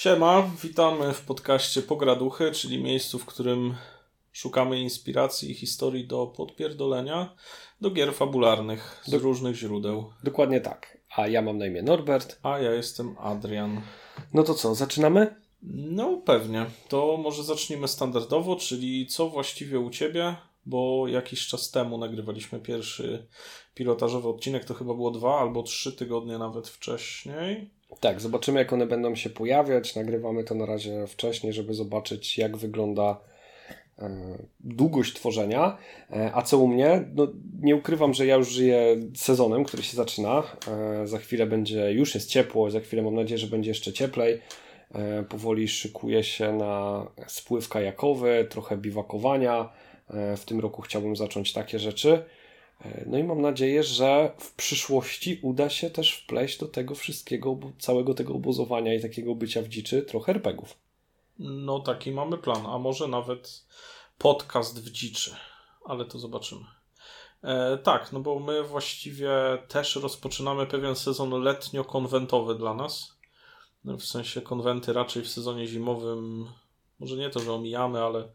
Siema, witamy w podcaście Pograduchy, czyli miejscu, w którym szukamy inspiracji i historii do podpierdolenia, do gier fabularnych z Do- różnych źródeł. Dokładnie tak. A ja mam na imię Norbert. A ja jestem Adrian. No to co, zaczynamy? No pewnie. To może zacznijmy standardowo, czyli co właściwie u Ciebie, bo jakiś czas temu nagrywaliśmy pierwszy pilotażowy odcinek, to chyba było dwa albo trzy tygodnie nawet wcześniej. Tak, zobaczymy jak one będą się pojawiać. Nagrywamy to na razie wcześniej, żeby zobaczyć jak wygląda e, długość tworzenia. E, a co u mnie? No, nie ukrywam, że ja już żyję sezonem, który się zaczyna. E, za chwilę będzie, już jest ciepło, za chwilę mam nadzieję, że będzie jeszcze cieplej. Powoli szykuję się na spływ kajakowy, trochę biwakowania. W tym roku chciałbym zacząć takie rzeczy. No i mam nadzieję, że w przyszłości uda się też wpleść do tego wszystkiego, całego tego obozowania i takiego bycia w dziczy trochę RPGów. No taki mamy plan, a może nawet podcast w dziczy, ale to zobaczymy. E, tak, no bo my właściwie też rozpoczynamy pewien sezon letnio-konwentowy dla nas. W sensie konwenty raczej w sezonie zimowym, może nie to, że omijamy, ale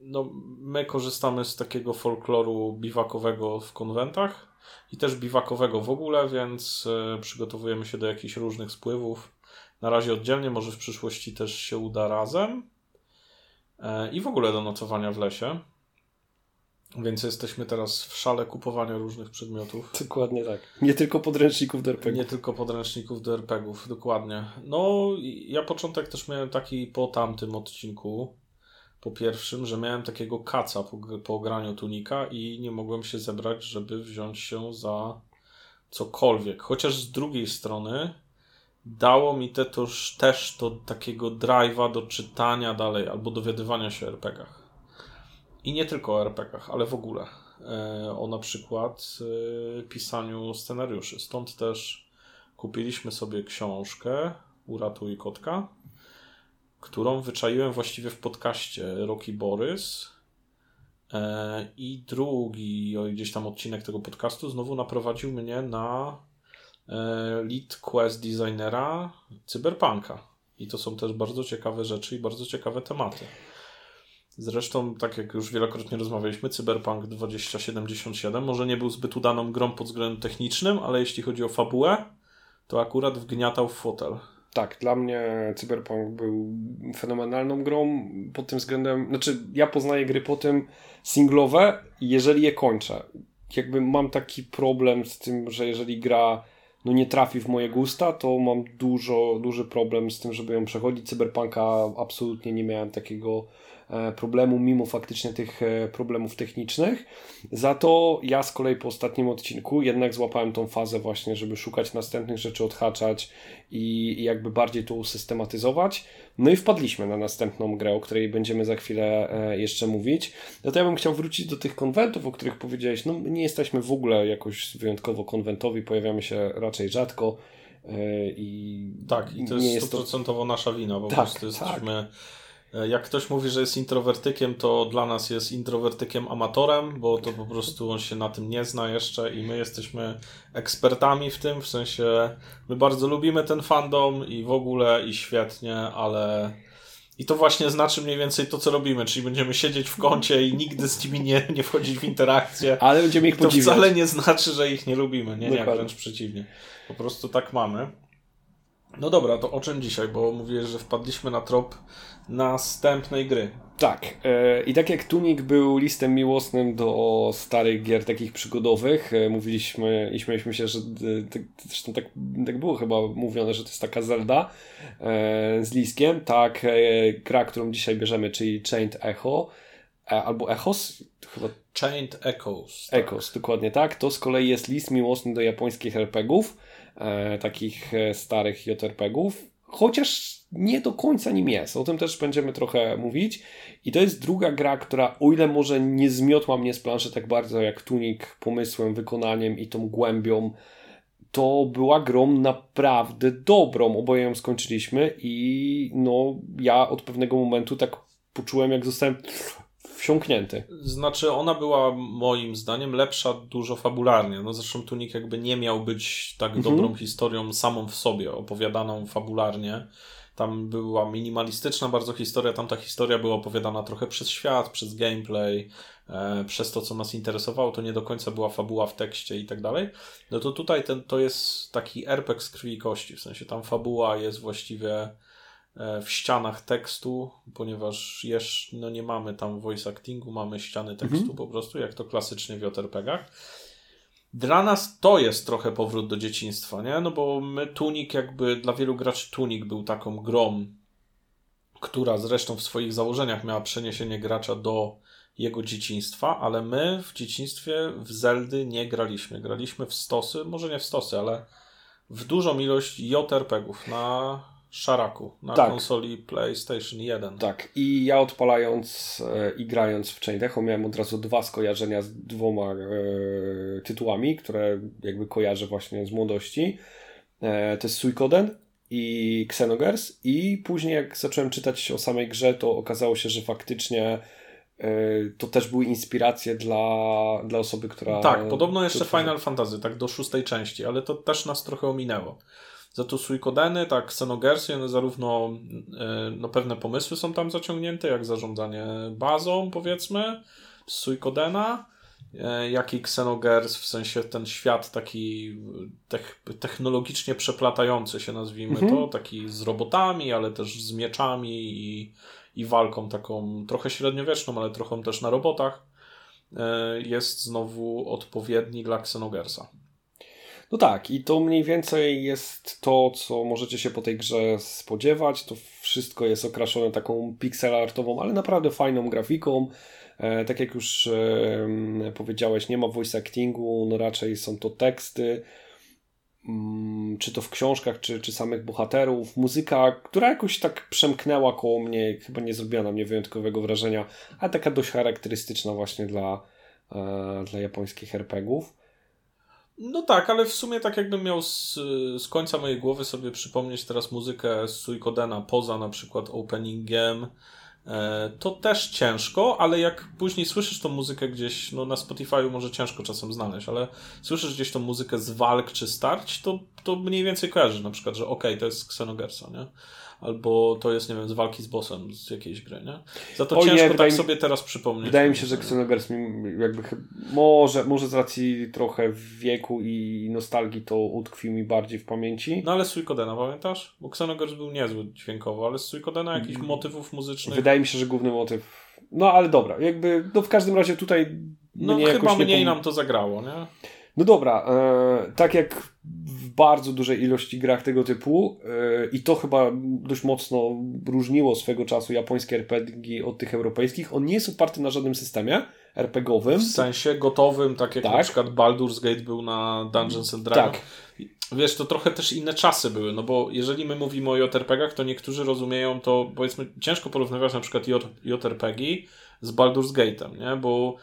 no, my korzystamy z takiego folkloru biwakowego w konwentach i też biwakowego w ogóle, więc e, przygotowujemy się do jakichś różnych spływów. Na razie oddzielnie, może w przyszłości też się uda razem. E, I w ogóle do nocowania w lesie. Więc jesteśmy teraz w szale kupowania różnych przedmiotów. Dokładnie tak. Nie tylko podręczników do RPG. Nie tylko podręczników do RPGów, dokładnie. No, ja początek też miałem taki po tamtym odcinku, po pierwszym, że miałem takiego kaca po, po graniu tunika i nie mogłem się zebrać, żeby wziąć się za cokolwiek. Chociaż z drugiej strony dało mi te toż, też to takiego drive'a do czytania dalej albo dowiadywania się o RPGach. I nie tylko o RPGach, ale w ogóle. E, o na przykład e, pisaniu scenariuszy. Stąd też kupiliśmy sobie książkę Uratuj Kotka, którą wyczaiłem właściwie w podcaście Rocky Borys. E, I drugi oj, gdzieś tam odcinek tego podcastu znowu naprowadził mnie na e, lead quest designera Cyberpunka. I to są też bardzo ciekawe rzeczy i bardzo ciekawe tematy. Zresztą, tak jak już wielokrotnie rozmawialiśmy, Cyberpunk 2077 może nie był zbyt udaną grą pod względem technicznym, ale jeśli chodzi o fabułę, to akurat wgniatał w fotel. Tak, dla mnie Cyberpunk był fenomenalną grą pod tym względem. Znaczy, ja poznaję gry po tym singlowe, jeżeli je kończę. Jakby mam taki problem z tym, że jeżeli gra no nie trafi w moje gusta, to mam dużo, duży problem z tym, żeby ją przechodzić. Cyberpunka absolutnie nie miałem takiego problemu, mimo faktycznie tych e, problemów technicznych. Za to ja z kolei po ostatnim odcinku jednak złapałem tą fazę właśnie, żeby szukać następnych rzeczy, odhaczać i, jakby bardziej to usystematyzować. No i wpadliśmy na następną grę, o której będziemy za chwilę e, jeszcze mówić. No to ja bym chciał wrócić do tych konwentów, o których powiedziałeś. No my nie jesteśmy w ogóle jakoś wyjątkowo konwentowi, pojawiamy się raczej rzadko. e, I Tak, i to jest jest to stuprocentowo nasza wina, bo Tak, po prostu tak. jesteśmy... e, Jak ktoś mówi, że jest introwertykiem, to dla nas jest introwertykiem amatorem, bo to po prostu on się na tym nie zna jeszcze i my jesteśmy ekspertami w tym, w sensie my bardzo lubimy ten fandom i w ogóle i świetnie, ale i to właśnie znaczy mniej więcej to, co robimy, czyli będziemy siedzieć w kącie i nigdy z nimi nie, nie wchodzić w interakcję. Ale będziemy ich To podziwiać. wcale nie znaczy, że ich nie lubimy. Nie, nie, wręcz przeciwnie. Po prostu tak mamy. No dobra, to o czym dzisiaj? Bo mówiłeś, że wpadliśmy na trop następnej gry. Tak. E, I tak jak Tunik był listem miłosnym do starych gier takich przygodowych, e, mówiliśmy i śmialiśmy się, że e, tak, zresztą tak, tak było chyba mówione, że to jest taka Zelda z liskiem. Tak, gra, którą dzisiaj bierzemy, czyli Chained Echo albo Echos, chyba Chained Echoes. tak. Echos, dokładnie tak. To z kolei jest list miłosny do japońskich RPGów, takich starych JRPGów, chociaż nie do końca nim jest. O tym też będziemy trochę mówić. I to jest druga gra, która o ile może nie zmiotła mnie z planszy tak bardzo jak Tunik pomysłem, wykonaniem i tą głębią, to była grą naprawdę dobrą. Oboje ją skończyliśmy i no ja od pewnego momentu tak poczułem, jak zostałem wsiąknięty. Znaczy, ona była moim zdaniem lepsza dużo fabularnie. No zresztą Tunik jakby nie miał być tak Mhm. dobrą historią samą w sobie, opowiadaną fabularnie. Tam była minimalistyczna bardzo historia, tam ta historia była opowiadana trochę przez świat, przez gameplay, e, przez to, co nas interesowało, to nie do końca była fabuła w tekście i tak dalej. No to tutaj ten, to jest taki RPG z krwi i kości, w sensie tam fabuła jest właściwie e, w ścianach tekstu, ponieważ jeszcze no nie mamy tam voice actingu, mamy ściany tekstu mhm. po prostu, jak to klasycznie w JRPG-ach. Dla nas to jest trochę powrót do dzieciństwa, nie? No bo my Tunik jakby, dla wielu graczy Tunik był taką grą, która zresztą w swoich założeniach miała przeniesienie gracza do jego dzieciństwa, ale my w dzieciństwie w Zeldy nie graliśmy. Graliśmy w stosy, może nie w stosy, ale w dużą ilość JRPG-ów na szaraku, na tak. konsoli PlayStation 1. Tak, i ja odpalając e, i grając w Chain Echo miałem od razu dwa skojarzenia z dwoma e, tytułami, które jakby kojarzę właśnie z młodości. E, to jest Suikoden i Xenogears i później jak zacząłem czytać o samej grze, to okazało się, że faktycznie e, to też były inspiracje dla, dla osoby, która... Tak, podobno jeszcze Final Fantasy, tak do szóstej części, ale to też nas trochę ominęło. Za to Suikodeny, tak, Xenogersy, one zarówno e, no, pewne pomysły są tam zaciągnięte, jak zarządzanie bazą, powiedzmy, z Suikodena, e, jak i Xenogers, w sensie ten świat taki technologicznie przeplatający się, nazwijmy mhm. to, taki z robotami, ale też z mieczami i, i walką taką trochę średniowieczną, ale trochę też na robotach, e, jest znowu odpowiedni dla Xenogersa. No tak, i to mniej więcej jest to, co możecie się po tej grze spodziewać. To wszystko jest okraszone taką pixel artową, ale naprawdę fajną grafiką. E, tak jak już powiedziałeś, nie ma voice actingu, no raczej są to teksty, mm, czy to w książkach, czy, czy samych bohaterów. Muzyka, która jakoś tak przemknęła koło mnie, chyba nie zrobiła na mnie wyjątkowego wrażenia, ale taka dość charakterystyczna właśnie dla, e, dla japońskich RPGów. No tak, ale w sumie tak jakbym miał z, z końca mojej głowy sobie przypomnieć teraz muzykę z Suikodena poza na przykład openingiem, e, to też ciężko, ale jak później słyszysz tą muzykę gdzieś, no na Spotify'u może ciężko czasem znaleźć, ale słyszysz gdzieś tą muzykę z walk czy starć, to, to mniej więcej kojarzysz na przykład, że okej, okay, to jest Xenogersa, nie? albo to jest, nie wiem, z walki z bossem z jakiejś gry, nie? Za to o ciężko nie, tak mi, sobie teraz przypomnieć. Wydaje mi się, że Xenogears jakby może, może z racji trochę wieku i nostalgii to utkwił mi bardziej w pamięci. No ale Suikodena pamiętasz? Bo Xenogears był niezły dźwiękowo, ale z Suikodena jakichś mm. motywów muzycznych... Wydaje mi się, że główny motyw... No ale dobra, jakby, no w każdym razie tutaj... No chyba mniej nam to zagrało, nie? No dobra, e, tak jak bardzo dużej ilości grach tego typu e, i to chyba dość mocno różniło swego czasu japońskie RPG od tych europejskich, on nie jest oparty na żadnym systemie RPGowym. W sensie gotowym, tak jak tak. na przykład Baldur's Gate był na Dungeons and Dragons. Tak. Wiesz, to trochę też inne czasy były, no bo jeżeli my mówimy o JRPG-ach, to niektórzy rozumieją to, powiedzmy, ciężko porównywać na przykład JRPG z Baldur's Gate'em, nie? Bo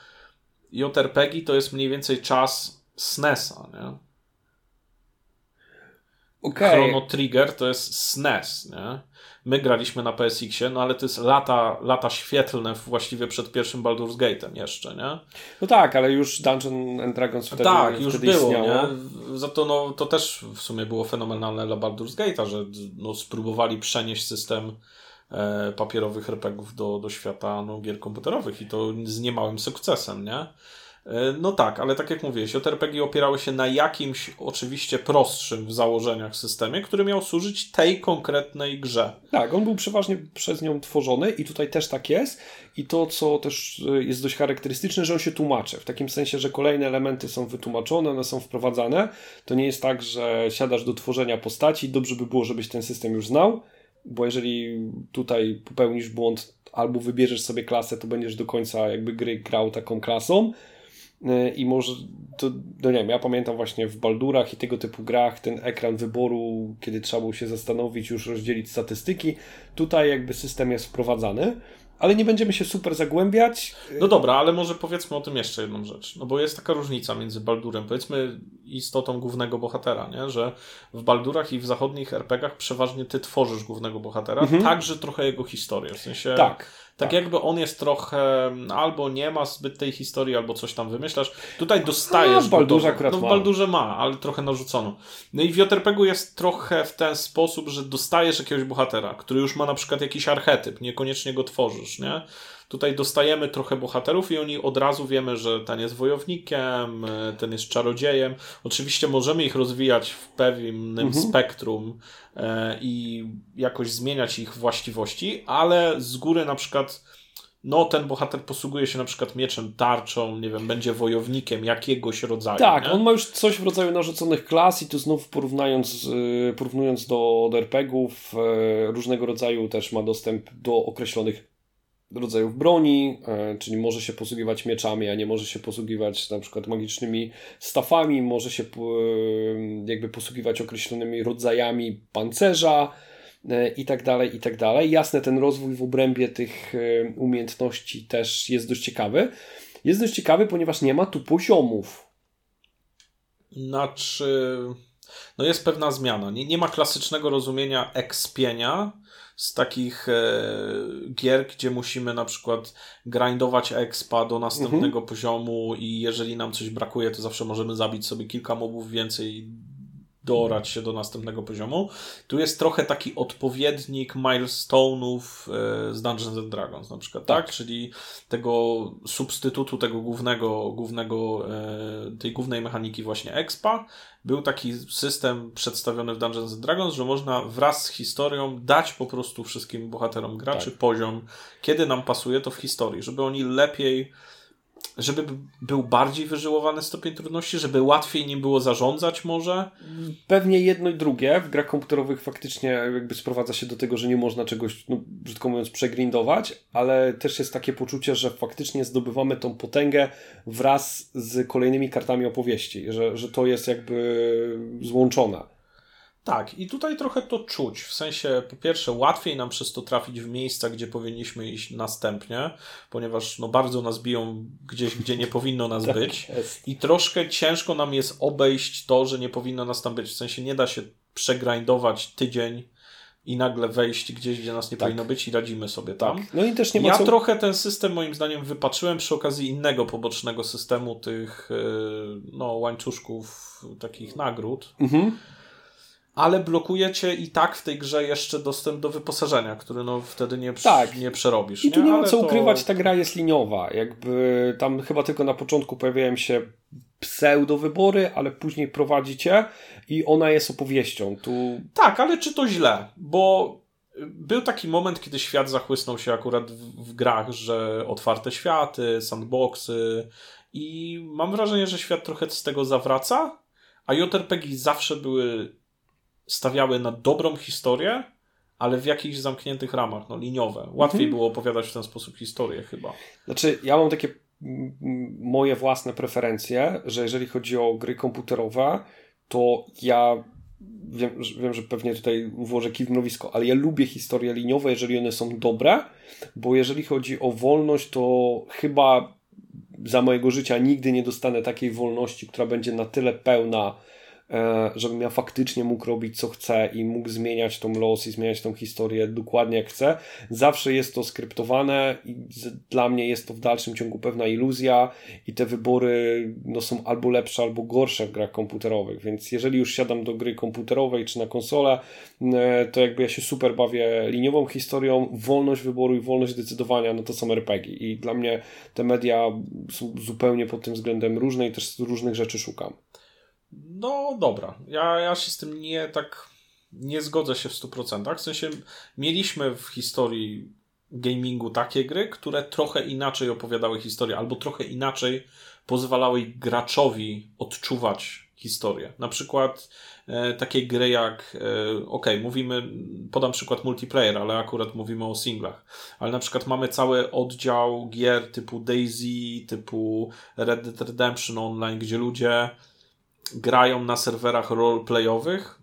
JRPG to jest mniej więcej czas SNESa, nie? Okay. Chrono Trigger to jest SNES, nie? My graliśmy na PSX-ie, no ale to jest lata, lata świetlne właściwie przed pierwszym Baldur's Gate'em jeszcze, nie? No tak, ale już Dungeon and Dragons wtedy Tak, już wtedy było, istniało. nie? Za to, no, to też w sumie było fenomenalne dla Baldur's Gate'a, że no, spróbowali przenieść system e, papierowych RPGów do, do świata no, gier komputerowych i to z niemałym sukcesem, nie? E, no tak, ale tak jak mówiłeś, JRPG opierały się na jakimś oczywiście prostszym w założeniach systemie, który miał służyć tej konkretnej grze. Tak, on był przeważnie przez nią tworzony i tutaj też tak jest. I to, co też e, jest dość charakterystyczne, że on się tłumaczy. W takim sensie, że kolejne elementy są wytłumaczone, one są wprowadzane. To nie jest tak, że siadasz do tworzenia postaci, dobrze by było, żebyś ten system już znał, bo jeżeli tutaj popełnisz błąd albo wybierzesz sobie klasę, to będziesz do końca jakby gry grał taką klasą, i może, to, no nie wiem, ja pamiętam właśnie w Baldurach i tego typu grach ten ekran wyboru, kiedy trzeba było się zastanowić, już rozdzielić statystyki. Tutaj jakby system jest wprowadzany. ale nie będziemy się super zagłębiać. No dobra, ale może powiedzmy o tym jeszcze jedną rzecz. No bo jest taka różnica między Baldurem, powiedzmy istotą głównego bohatera, nie? że w Baldurach i w zachodnich RPGach przeważnie ty tworzysz głównego bohatera, mhm. także trochę jego historię. W sensie tak. Tak, tak, jakby on jest trochę albo nie ma zbyt tej historii, albo coś tam wymyślasz. Tutaj dostajesz. No, w Baldurze akurat No w Baldurze ma, ale trochę narzucono. No i w JRPG jest trochę w ten sposób, że dostajesz jakiegoś bohatera, który już ma na przykład jakiś archetyp, niekoniecznie go tworzysz, nie? Tutaj dostajemy trochę bohaterów i oni od razu wiemy, że ten jest wojownikiem, ten jest czarodziejem. Oczywiście możemy ich rozwijać w pewnym mhm. spektrum e, i jakoś zmieniać ich właściwości, ale z góry na przykład no ten bohater posługuje się na przykład mieczem, tarczą, nie wiem, będzie wojownikiem jakiegoś rodzaju. Tak, nie? on ma już coś w rodzaju narzuconych klas i tu znów porównując, e, porównując do, do RPGów, e, różnego rodzaju też ma dostęp do określonych rodzajów broni, e, czyli może się posługiwać mieczami, a nie może się posługiwać na przykład magicznymi stafami, może się e, jakby posługiwać określonymi rodzajami pancerza e, i tak dalej, i tak dalej. Jasne, ten rozwój w obrębie tych umiejętności też jest dość ciekawy. Jest dość ciekawy, ponieważ nie ma tu poziomów. Znaczy, no jest pewna zmiana. Nie, nie ma klasycznego rozumienia ekspienia, z takich e, gier, gdzie musimy na przykład grindować expa do następnego mhm. poziomu i jeżeli nam coś brakuje, to zawsze możemy zabić sobie kilka mobów więcej dorać się do następnego poziomu. Tu jest trochę taki odpowiednik milestone'ów e, z Dungeons and Dragons na przykład, tak? tak? Czyli tego substytutu tego głównego, głównego e, tej głównej mechaniki właśnie expa. Był taki system przedstawiony w Dungeons and Dragons, że można wraz z historią dać po prostu wszystkim bohaterom graczy tak. poziom, kiedy nam pasuje to w historii, żeby oni lepiej żeby był bardziej wyżyłowany stopień trudności, żeby łatwiej nim było zarządzać może? Pewnie jedno i drugie. W grach komputerowych faktycznie jakby sprowadza się do tego, że nie można czegoś, no, brzydko mówiąc, przegrindować, ale też jest takie poczucie, że faktycznie zdobywamy tą potęgę wraz z kolejnymi kartami opowieści, że, że to jest jakby złączone. Tak, i tutaj trochę to czuć. W sensie, po pierwsze, łatwiej nam przez to trafić w miejsca, gdzie powinniśmy iść następnie, ponieważ no, bardzo nas biją gdzieś, gdzie nie powinno nas tak być. Jest. I troszkę ciężko nam jest obejść to, że nie powinno nas tam być. W sensie, nie da się przegrindować tydzień i nagle wejść gdzieś, gdzie nas nie tak. powinno być i radzimy sobie tam. Tak. No i też nie ma ja co... trochę ten system moim zdaniem wypatrzyłem przy okazji innego pobocznego systemu tych y, no, łańcuszków takich nagród. Mhm ale blokujecie i tak w tej grze jeszcze dostęp do wyposażenia, który no wtedy nie, tak. nie przerobisz. I tu nie, nie ma co to... ukrywać, ta gra jest liniowa. Jakby tam chyba tylko na początku pojawiają się pseudo wybory, ale później prowadzicie i ona jest opowieścią. Tu... Tak, ale czy to źle? Bo był taki moment, kiedy świat zachłysnął się akurat w, w grach, że otwarte światy, sandboxy i mam wrażenie, że świat trochę z tego zawraca, a JRPG zawsze były stawiały na dobrą historię, ale w jakichś zamkniętych ramach, no liniowe. Łatwiej mhm. było opowiadać w ten sposób historię chyba. Znaczy, ja mam takie moje własne preferencje, że jeżeli chodzi o gry komputerowe, to ja wiem, wiem, że pewnie tutaj włożę kij w mrowisko, ale ja lubię historie liniowe, jeżeli one są dobre, bo jeżeli chodzi o wolność, to chyba za mojego życia nigdy nie dostanę takiej wolności, która będzie na tyle pełna, żebym ja faktycznie mógł robić co chcę i mógł zmieniać tą los i zmieniać tą historię dokładnie jak chcę. Zawsze jest to skryptowane i dla mnie jest to w dalszym ciągu pewna iluzja i te wybory no, są albo lepsze, albo gorsze w grach komputerowych, więc jeżeli już siadam do gry komputerowej czy na konsolę, e, to jakby ja się super bawię liniową historią, wolność wyboru i wolność decydowania, no to są RPG i dla mnie te media są zupełnie pod tym względem różne i też różnych rzeczy szukam. No dobra, ja, ja się z tym nie tak nie zgodzę się w 100%. W sensie mieliśmy w historii gamingu takie gry, które trochę inaczej opowiadały historię, albo trochę inaczej pozwalały graczowi odczuwać historię. Na przykład e, takie gry jak, e, ok, mówimy, podam przykład multiplayer, ale akurat mówimy o singlach, ale na przykład mamy cały oddział gier typu Daisy, typu Red Dead Redemption Online, gdzie ludzie grają na serwerach roleplayowych,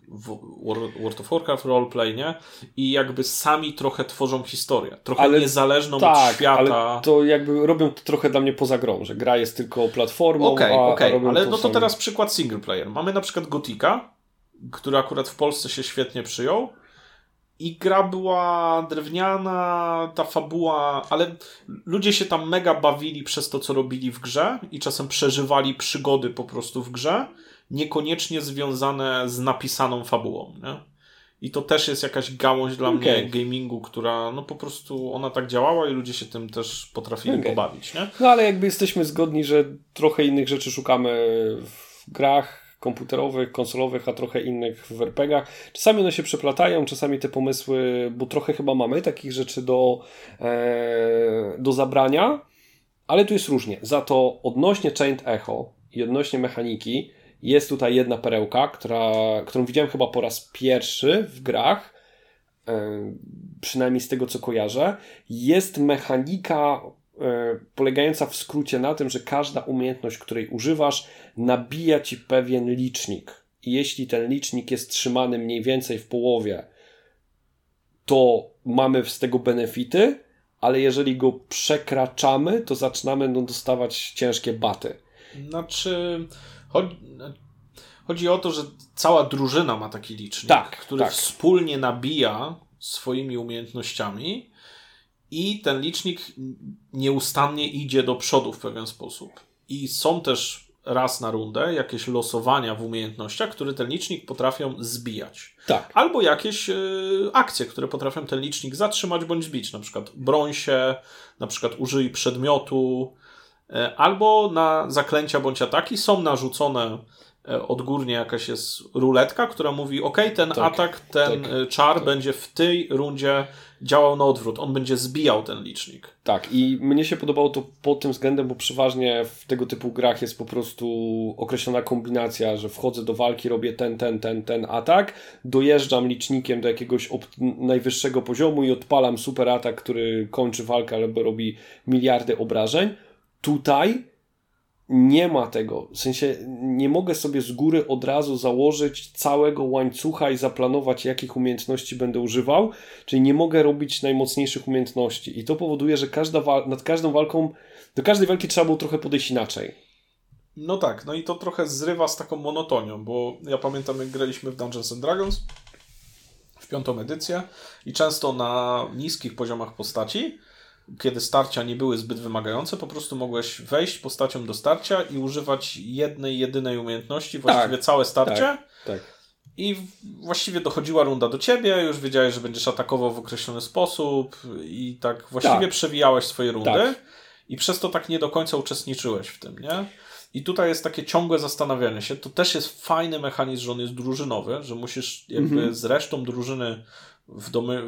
World of Warcraft roleplay, nie? I jakby sami trochę tworzą historię. Trochę ale, niezależną tak, od świata. Ale to jakby robią to trochę dla mnie poza grą, że gra jest tylko platformą. Okej, okay, okej, okay. ale to no to teraz przykład single player. Mamy na przykład Gotika, który akurat w Polsce się świetnie przyjął. I gra była drewniana, ta fabuła, ale ludzie się tam mega bawili przez to, co robili w grze i czasem przeżywali przygody po prostu w grze niekoniecznie związane z napisaną fabułą. Nie? I to też jest jakaś gałąź dla okay. mnie gamingu, która no po prostu ona tak działała i ludzie się tym też potrafili okay. pobawić. Nie? No ale jakby jesteśmy zgodni, że trochę innych rzeczy szukamy w grach komputerowych, konsolowych, a trochę innych w RPGach. Czasami one się przeplatają, czasami te pomysły, bo trochę chyba mamy takich rzeczy do, e, do zabrania, ale tu jest różnie. Za to odnośnie Chained Echo i odnośnie mechaniki, jest tutaj jedna perełka, która, którą widziałem chyba po raz pierwszy w grach, e, przynajmniej z tego co kojarzę. Jest mechanika polegająca w skrócie na tym, że każda umiejętność, której używasz, nabija ci pewien licznik. I jeśli ten licznik jest trzymany mniej więcej w połowie, to mamy z tego benefity, ale jeżeli go przekraczamy, to zaczynamy no, dostawać ciężkie baty. Znaczy, Chodzi, chodzi o to, że cała drużyna ma taki licznik, tak, który tak. wspólnie nabija swoimi umiejętnościami i ten licznik nieustannie idzie do przodu w pewien sposób. I są też raz na rundę jakieś losowania w umiejętnościach, które ten licznik potrafią zbijać. Tak. Albo jakieś y, akcje, które potrafią ten licznik zatrzymać bądź zbić. Na przykład broń się, na przykład użyj przedmiotu, E, albo na zaklęcia bądź ataki są narzucone odgórnie jakaś jest ruletka, która mówi ok, ten tak, atak, ten tak, e, czar tak. będzie w tej rundzie działał na odwrót. On będzie zbijał ten licznik. Tak i mnie się podobało to pod tym względem, bo przeważnie w tego typu grach jest po prostu określona kombinacja, że wchodzę do walki, robię ten, ten, ten, ten atak, dojeżdżam licznikiem do jakiegoś najwyższego poziomu i odpalam super atak, który kończy walkę albo robi miliardy obrażeń Tutaj nie ma tego. W sensie nie mogę sobie z góry od razu założyć całego łańcucha i zaplanować, jakich umiejętności będę używał, czyli nie mogę robić najmocniejszych umiejętności. I to powoduje, że każda nad każdą walką, do każdej walki trzeba było trochę podejść inaczej. No tak, no i to trochę zrywa z taką monotonią, bo ja pamiętam, jak graliśmy w Dungeons and Dragons w piątą edycję i często na niskich poziomach postaci kiedy starcia nie były zbyt wymagające, po prostu mogłeś wejść postacią do starcia i używać jednej, jedynej umiejętności, właściwie tak, całe starcie. Tak, tak. I właściwie dochodziła runda do ciebie, już wiedziałeś, że będziesz atakował w określony sposób i tak właściwie tak. przewijałeś swoje rundy tak. i przez to tak nie do końca uczestniczyłeś w tym, nie? I tutaj jest takie ciągłe zastanawianie się. To też jest fajny mechanizm, że on jest drużynowy, że musisz jakby mhm. z resztą drużyny w, domy,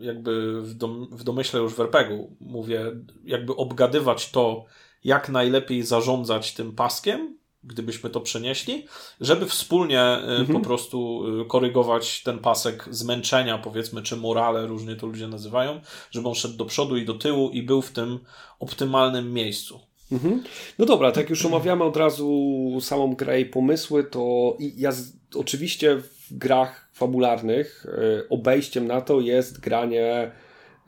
jakby w, dom, w domyśle już w RPG-u mówię, jakby obgadywać to, jak najlepiej zarządzać tym paskiem, gdybyśmy to przenieśli, żeby wspólnie y, mhm. po prostu y, korygować ten pasek zmęczenia, powiedzmy, czy morale, różnie to ludzie nazywają, żeby on szedł do przodu i do tyłu i był w tym optymalnym miejscu. Mhm. No dobra, tak już omawiamy od razu samą grę i pomysły, to ja z, oczywiście w grach fabularnych e, obejściem na to jest granie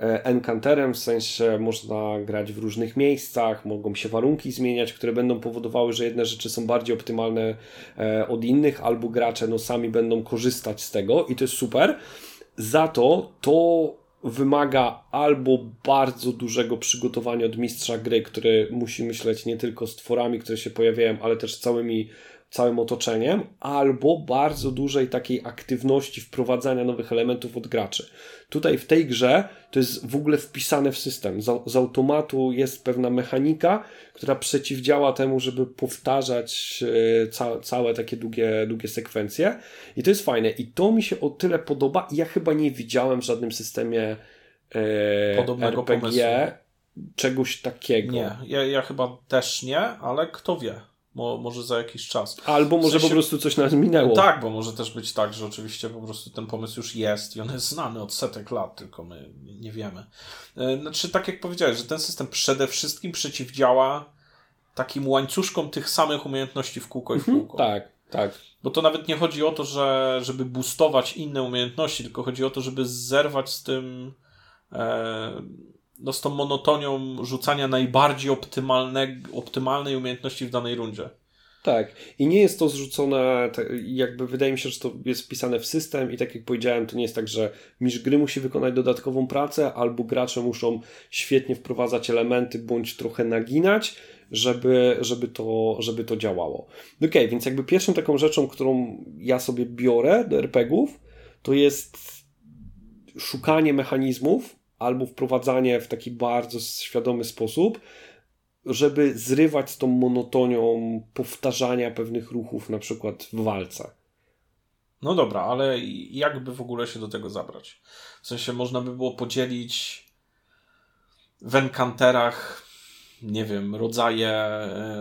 e, encanterem, w sensie można grać w różnych miejscach, mogą się warunki zmieniać, które będą powodowały, że jedne rzeczy są bardziej optymalne e, od innych, albo gracze no sami będą korzystać z tego i to jest super. Za to to wymaga albo bardzo dużego przygotowania od mistrza gry, który musi myśleć nie tylko z tworami, które się pojawiają, ale też całymi całym otoczeniem, albo bardzo dużej takiej aktywności wprowadzania nowych elementów od graczy. Tutaj w tej grze to jest w ogóle wpisane w system. Z, z automatu jest pewna mechanika, która przeciwdziała temu, żeby powtarzać e, ca, całe takie długie, długie sekwencje. I to jest fajne. I to mi się o tyle podoba. Ja chyba nie widziałem w żadnym systemie e, Podobnego RPG pomysłu. czegoś takiego. Nie, ja, ja chyba też nie, ale kto wie. Mo, może za jakiś czas. Albo może w sensie, po prostu coś nas minęło. Tak, bo może też być tak, że oczywiście po prostu ten pomysł już jest i on jest znany od setek lat, tylko my nie wiemy. E, znaczy, tak jak powiedziałeś, że ten system przede wszystkim przeciwdziała takim łańcuszkom tych samych umiejętności w kółko i w mhm, kółko. tak. Tak. Bo to nawet nie chodzi o to, że, żeby boostować inne umiejętności, tylko chodzi o to, żeby zerwać z tym, e, no z tą monotonią rzucania najbardziej optymalne, optymalnej umiejętności w danej rundzie. Tak. I nie jest to zrzucone, jakby wydaje mi się, że to jest wpisane w system i tak jak powiedziałem, to nie jest tak, że mistrz gry musi wykonać dodatkową pracę, albo gracze muszą świetnie wprowadzać elementy, bądź trochę naginać, żeby, żeby, to, żeby to działało. Ok, więc jakby pierwszą taką rzeczą, którą ja sobie biorę do RPGów, to jest szukanie mechanizmów albo wprowadzanie w taki bardzo świadomy sposób, żeby zrywać z tą monotonią powtarzania pewnych ruchów, na przykład w walce. No dobra, ale jakby w ogóle się do tego zabrać? W sensie można by było podzielić w enkanterach nie wiem, rodzaje,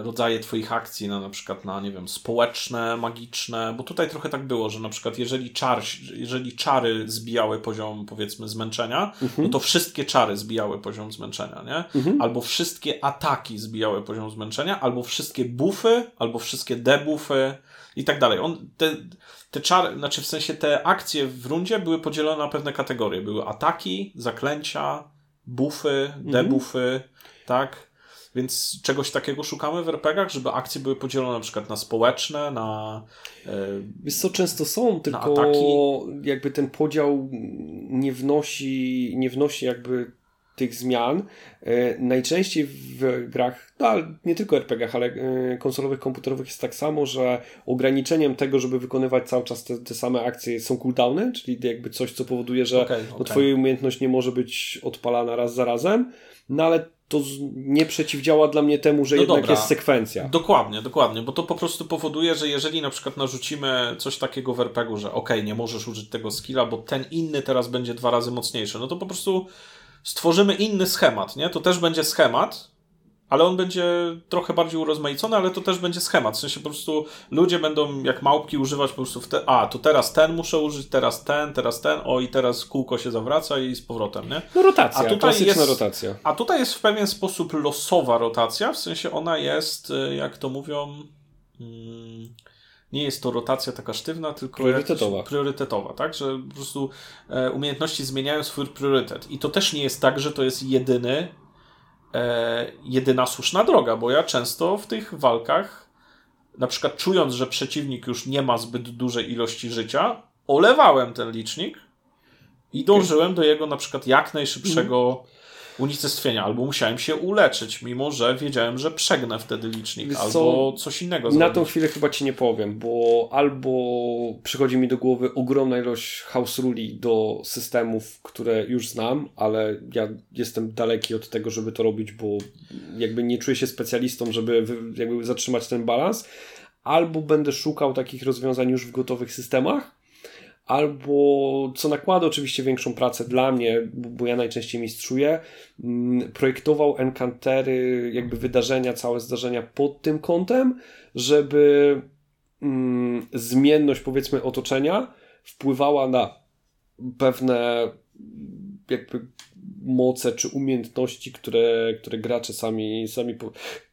rodzaje Twoich akcji na na przykład na, nie wiem, społeczne, magiczne, bo tutaj trochę tak było, że na przykład jeżeli, czar, jeżeli czary zbijały poziom, powiedzmy, zmęczenia, mhm. no to wszystkie czary zbijały poziom zmęczenia, nie? Mhm. Albo wszystkie ataki zbijały poziom zmęczenia, albo wszystkie buffy, albo wszystkie debuffy i tak dalej. On, te, te czary, znaczy w sensie te akcje w rundzie były podzielone na pewne kategorie. Były ataki, zaklęcia, buffy, mhm. debuffy, tak? Więc czegoś takiego szukamy w RPGach, żeby akcje były podzielone na przykład na społeczne, na. Yy, Wiesz co, często są, tylko jakby ten podział nie wnosi, nie wnosi jakby tych zmian. E, najczęściej w grach, no ale nie tylko RPGach, ale e, konsolowych, komputerowych jest tak samo, że ograniczeniem tego, żeby wykonywać cały czas te, te same akcje są cooldowny, czyli jakby coś, co powoduje, że okay, okay. No, twoja umiejętność nie może być odpalana raz za razem, no ale to nie przeciwdziała dla mnie temu, że no jednak dobra. jest sekwencja. Dokładnie, dokładnie, bo to po prostu powoduje, że jeżeli na przykład narzucimy coś takiego w RPG-u, że ok, nie możesz użyć tego skilla, bo ten inny teraz będzie dwa razy mocniejszy, no to po prostu stworzymy inny schemat, nie? To też będzie schemat, ale on będzie trochę bardziej urozmaicony, ale to też będzie schemat. W sensie po prostu ludzie będą jak małpki używać po prostu w te, a to teraz ten muszę użyć, teraz ten, teraz ten, o i teraz kółko się zawraca i z powrotem, nie? No rotacja, a tutaj klasyczna jest, rotacja. A tutaj jest w pewien sposób losowa rotacja, w sensie ona jest, y, jak to mówią, hmm, nie jest to rotacja taka sztywna, tylko priorytetowa. priorytetowa, tak? Że po prostu e, umiejętności zmieniają swój priorytet. I to też nie jest tak, że to jest jedyny jedyna słuszna droga, bo ja często w tych walkach, na przykład czując, że przeciwnik już nie ma zbyt dużej ilości życia, olewałem ten licznik i dążyłem do jego na przykład jak najszybszego unicestwienia, albo musiałem się uleczyć, mimo że wiedziałem, że przegnę wtedy licznik, Wiesz albo co? coś innego zrobić. Na tą chwilę chyba ci nie powiem, bo albo przychodzi mi do głowy ogromna ilość house ruli do systemów, które już znam, ale ja jestem daleki od tego, żeby to robić, bo jakby nie czuję się specjalistą, żeby jakby zatrzymać ten balans, albo będę szukał takich rozwiązań już w gotowych systemach, albo co nakłada oczywiście większą pracę dla mnie, bo ja najczęściej mistrzuję, mm, projektował encantery, jakby wydarzenia, całe zdarzenia pod tym kątem, żeby mm, zmienność powiedzmy otoczenia wpływała na pewne jakby moce czy umiejętności, które, które gracze sami, sami,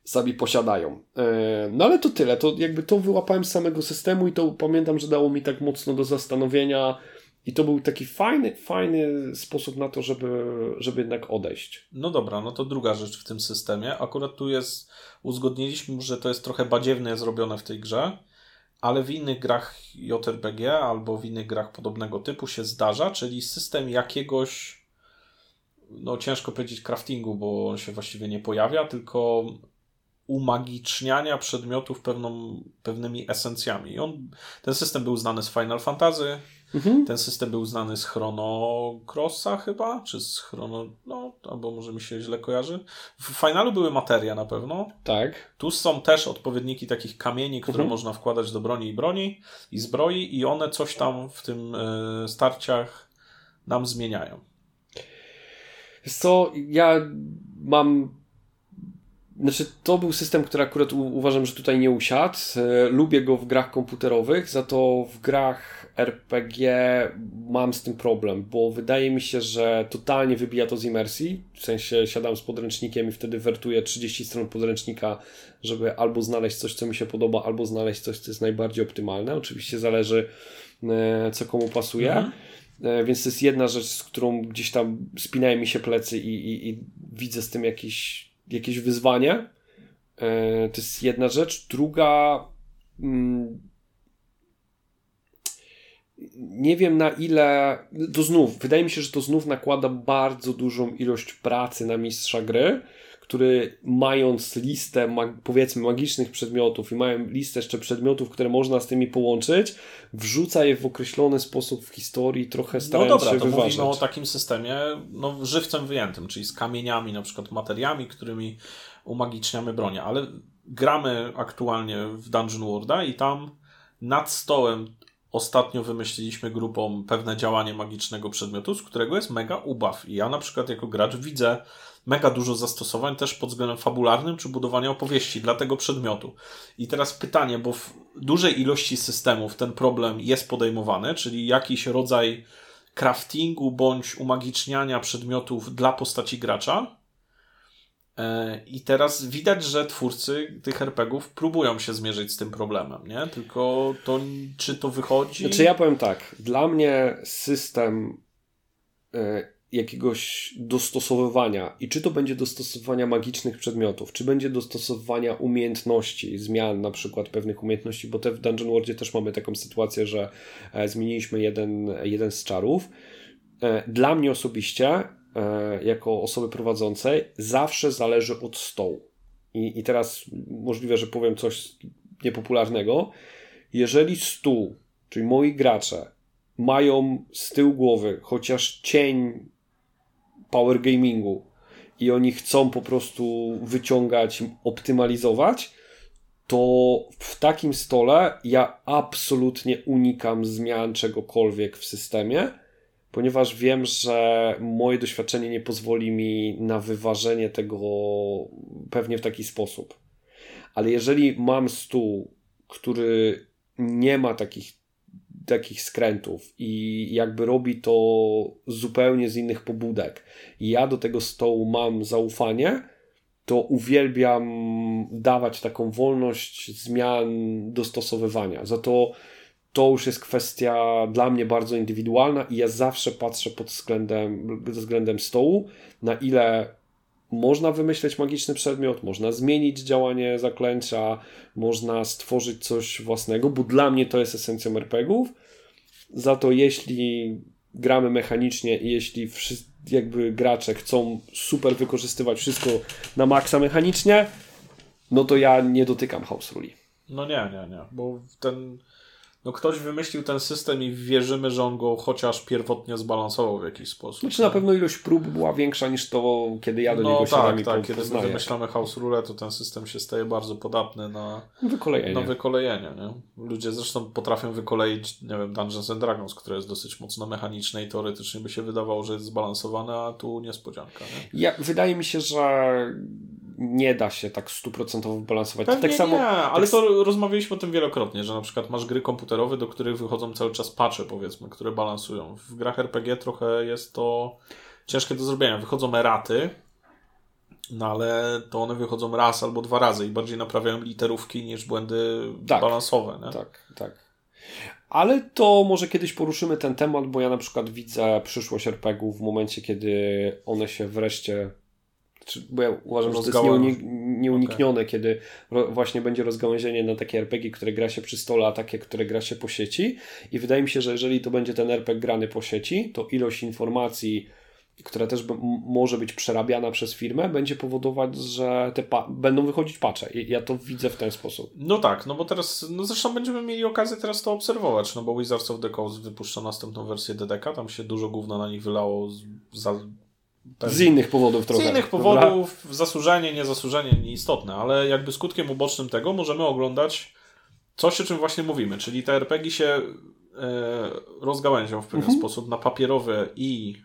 sami posiadają. E, no ale to tyle. To jakby to wyłapałem z samego systemu i to pamiętam, że dało mi tak mocno do zastanowienia. I to był taki fajny, fajny sposób na to, żeby, żeby jednak odejść. No dobra, no to druga rzecz w tym systemie. Akurat tu jest, uzgodniliśmy, że to jest trochę badziewnie zrobione w tej grze, ale w innych grach JRPG albo w innych grach podobnego typu się zdarza, czyli system jakiegoś no ciężko powiedzieć craftingu, bo on się właściwie nie pojawia, tylko umagiczniania przedmiotów pewną, pewnymi esencjami. I on, ten system był znany z Final Fantasy, mhm. ten system był znany z Chrono Crossa chyba, czy z Chrono, no, albo może mi się źle kojarzy. W Finalu były materia na pewno. Tak. Tu są też odpowiedniki takich kamieni, które mhm. można wkładać do broni i broni i zbroi i one coś tam w tym y, starciach nam zmieniają. Co, ja mam znaczy, to był system, który akurat u, uważam, że tutaj nie usiadł. E, lubię go w grach komputerowych, za to w grach RPG mam z tym problem, bo wydaje mi się, że totalnie wybija to z imersji. W sensie siadam z podręcznikiem i wtedy wertuję 30 stron podręcznika, żeby albo znaleźć coś, co mi się podoba, albo znaleźć coś, co jest najbardziej optymalne. Oczywiście zależy, e, co komu pasuje. Mhm. E, więc to jest jedna rzecz, z którą gdzieś tam spinają mi się plecy i, i, i widzę z tym jakieś, jakieś wyzwanie. E, to jest jedna rzecz. Druga. Nie wiem na ile. To znów, wydaje mi się, że to znów nakłada bardzo dużą ilość pracy na mistrza gry który mając listę, powiedzmy, magicznych przedmiotów i mają listę jeszcze przedmiotów, które można z tymi połączyć, wrzuca je w określony sposób w historii, trochę starając no dobra, się to wyważać. mówimy o takim systemie no, żywcem wyjętym, czyli z kamieniami, na przykład materiami, którymi umagiczniamy bronię, ale gramy aktualnie w Dungeon Worlda i tam nad stołem ostatnio wymyśliliśmy grupą pewne działanie magicznego przedmiotu, z którego jest mega ubaw. I ja na przykład jako gracz widzę mega dużo zastosowań też pod względem fabularnym czy budowania opowieści dla tego przedmiotu. I teraz pytanie, bo w dużej ilości systemów ten problem jest podejmowany, czyli jakiś rodzaj craftingu bądź umagiczniania przedmiotów dla postaci gracza. E, I teraz widać, że twórcy tych RPGów próbują się zmierzyć z tym problemem, nie? Tylko to, czy to wychodzi? Znaczy ja powiem tak, dla mnie system e, jakiegoś dostosowywania i czy to będzie dostosowania magicznych przedmiotów, czy będzie dostosowania umiejętności, zmian na przykład pewnych umiejętności, bo te w Dungeon Worldzie też mamy taką sytuację, że e, zmieniliśmy jeden, jeden z czarów. Dla mnie osobiście, jako osoby prowadzącej, zawsze zależy od stołu. I, I teraz możliwe, że powiem coś niepopularnego. Jeżeli stół, czyli moi gracze, mają z tyłu głowy chociaż cień power gamingu i oni chcą po prostu wyciągać, optymalizować, to w takim stole ja absolutnie unikam zmian czegokolwiek w systemie, ponieważ wiem, że moje doświadczenie nie pozwoli mi na wyważenie tego pewnie w taki sposób. Ale jeżeli mam stół, który nie ma takich takich skrętów i jakby robi to zupełnie z innych pobudek. I ja do tego stołu mam zaufanie, to uwielbiam dawać taką wolność zmian, dostosowywania. Za to to już jest kwestia dla mnie bardzo indywidualna i ja zawsze patrzę pod względem, względem stołu, na ile można wymyśleć magiczny przedmiot, można zmienić działanie zaklęcia, można stworzyć coś własnego, bo dla mnie to jest esencją RPGów. Za to jeśli gramy mechanicznie i jeśli jakby gracze chcą super wykorzystywać wszystko na maksa mechanicznie, no to ja nie dotykam house ruli. No nie, nie, nie, bo ten no ktoś wymyślił ten system i wierzymy, że on go chociaż pierwotnie zbalansował w jakiś sposób. Znaczy na pewno ilość prób była większa niż to, kiedy ja do no, niego tak, tak, tak. Kiedy my wymyślamy House Rule, to ten system się staje bardzo podatny na wykolejenie. Na wykolejenie nie? Ludzie zresztą potrafią wykoleić, nie wiem, Dungeons and Dragons, które jest dosyć mocno mechaniczne i teoretycznie by się wydawało, że jest zbalansowane, a tu niespodzianka. Nie? Ja, wydaje mi się, że nie da się tak stuprocentowo balansować. Pewnie tak samo, nie, ale tak... to rozmawialiśmy o tym wielokrotnie, że na przykład masz gry komputerowe, do których wychodzą cały czas patche, powiedzmy, które balansują. W grach RPG trochę jest to ciężkie do zrobienia. Wychodzą eraty, no ale to one wychodzą raz albo dwa razy i bardziej naprawiają literówki niż błędy tak, balansowe. Nie? Tak, tak. Ale to może kiedyś poruszymy ten temat, bo ja na przykład widzę przyszłość RPG-ów w momencie, kiedy one się wreszcie bo ja uważam, że to jest nieuniknione, okay. kiedy właśnie będzie rozgałęzienie na takie RPG, które gra się przy stole, a takie, które gra się po sieci. I wydaje mi się, że jeżeli to będzie ten RPG grany po sieci, to ilość informacji, która też może być przerabiana przez firmę, będzie powodować, że te będą wychodzić pacze. Ja to widzę w ten sposób. No tak, no bo teraz, no zresztą będziemy mieli okazję teraz to obserwować, no bo Wizards of the Coast wypuszcza następną wersję DDK, tam się dużo gówna na nich wylało za z innych powodów trochę. Z innych powodów, Dobra. zasłużenie, niezasłużenie, nieistotne, ale jakby skutkiem ubocznym tego możemy oglądać coś, o czym właśnie mówimy, czyli te RPG się e, rozgałęzią w pewien mhm. sposób na papierowe i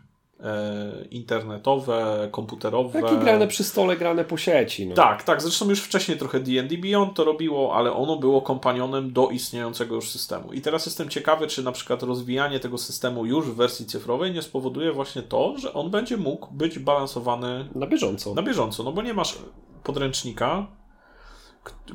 internetowe, komputerowe. Takie grane przy stole, grane po sieci. No. Tak, tak. Zresztą już wcześniej trochę D&D Beyond to robiło, ale ono było kompanionem do istniejącego już systemu. I teraz jestem ciekawy, czy na przykład rozwijanie tego systemu już w wersji cyfrowej nie spowoduje właśnie to, że on będzie mógł być balansowany na bieżąco. Na bieżąco, no bo nie masz podręcznika,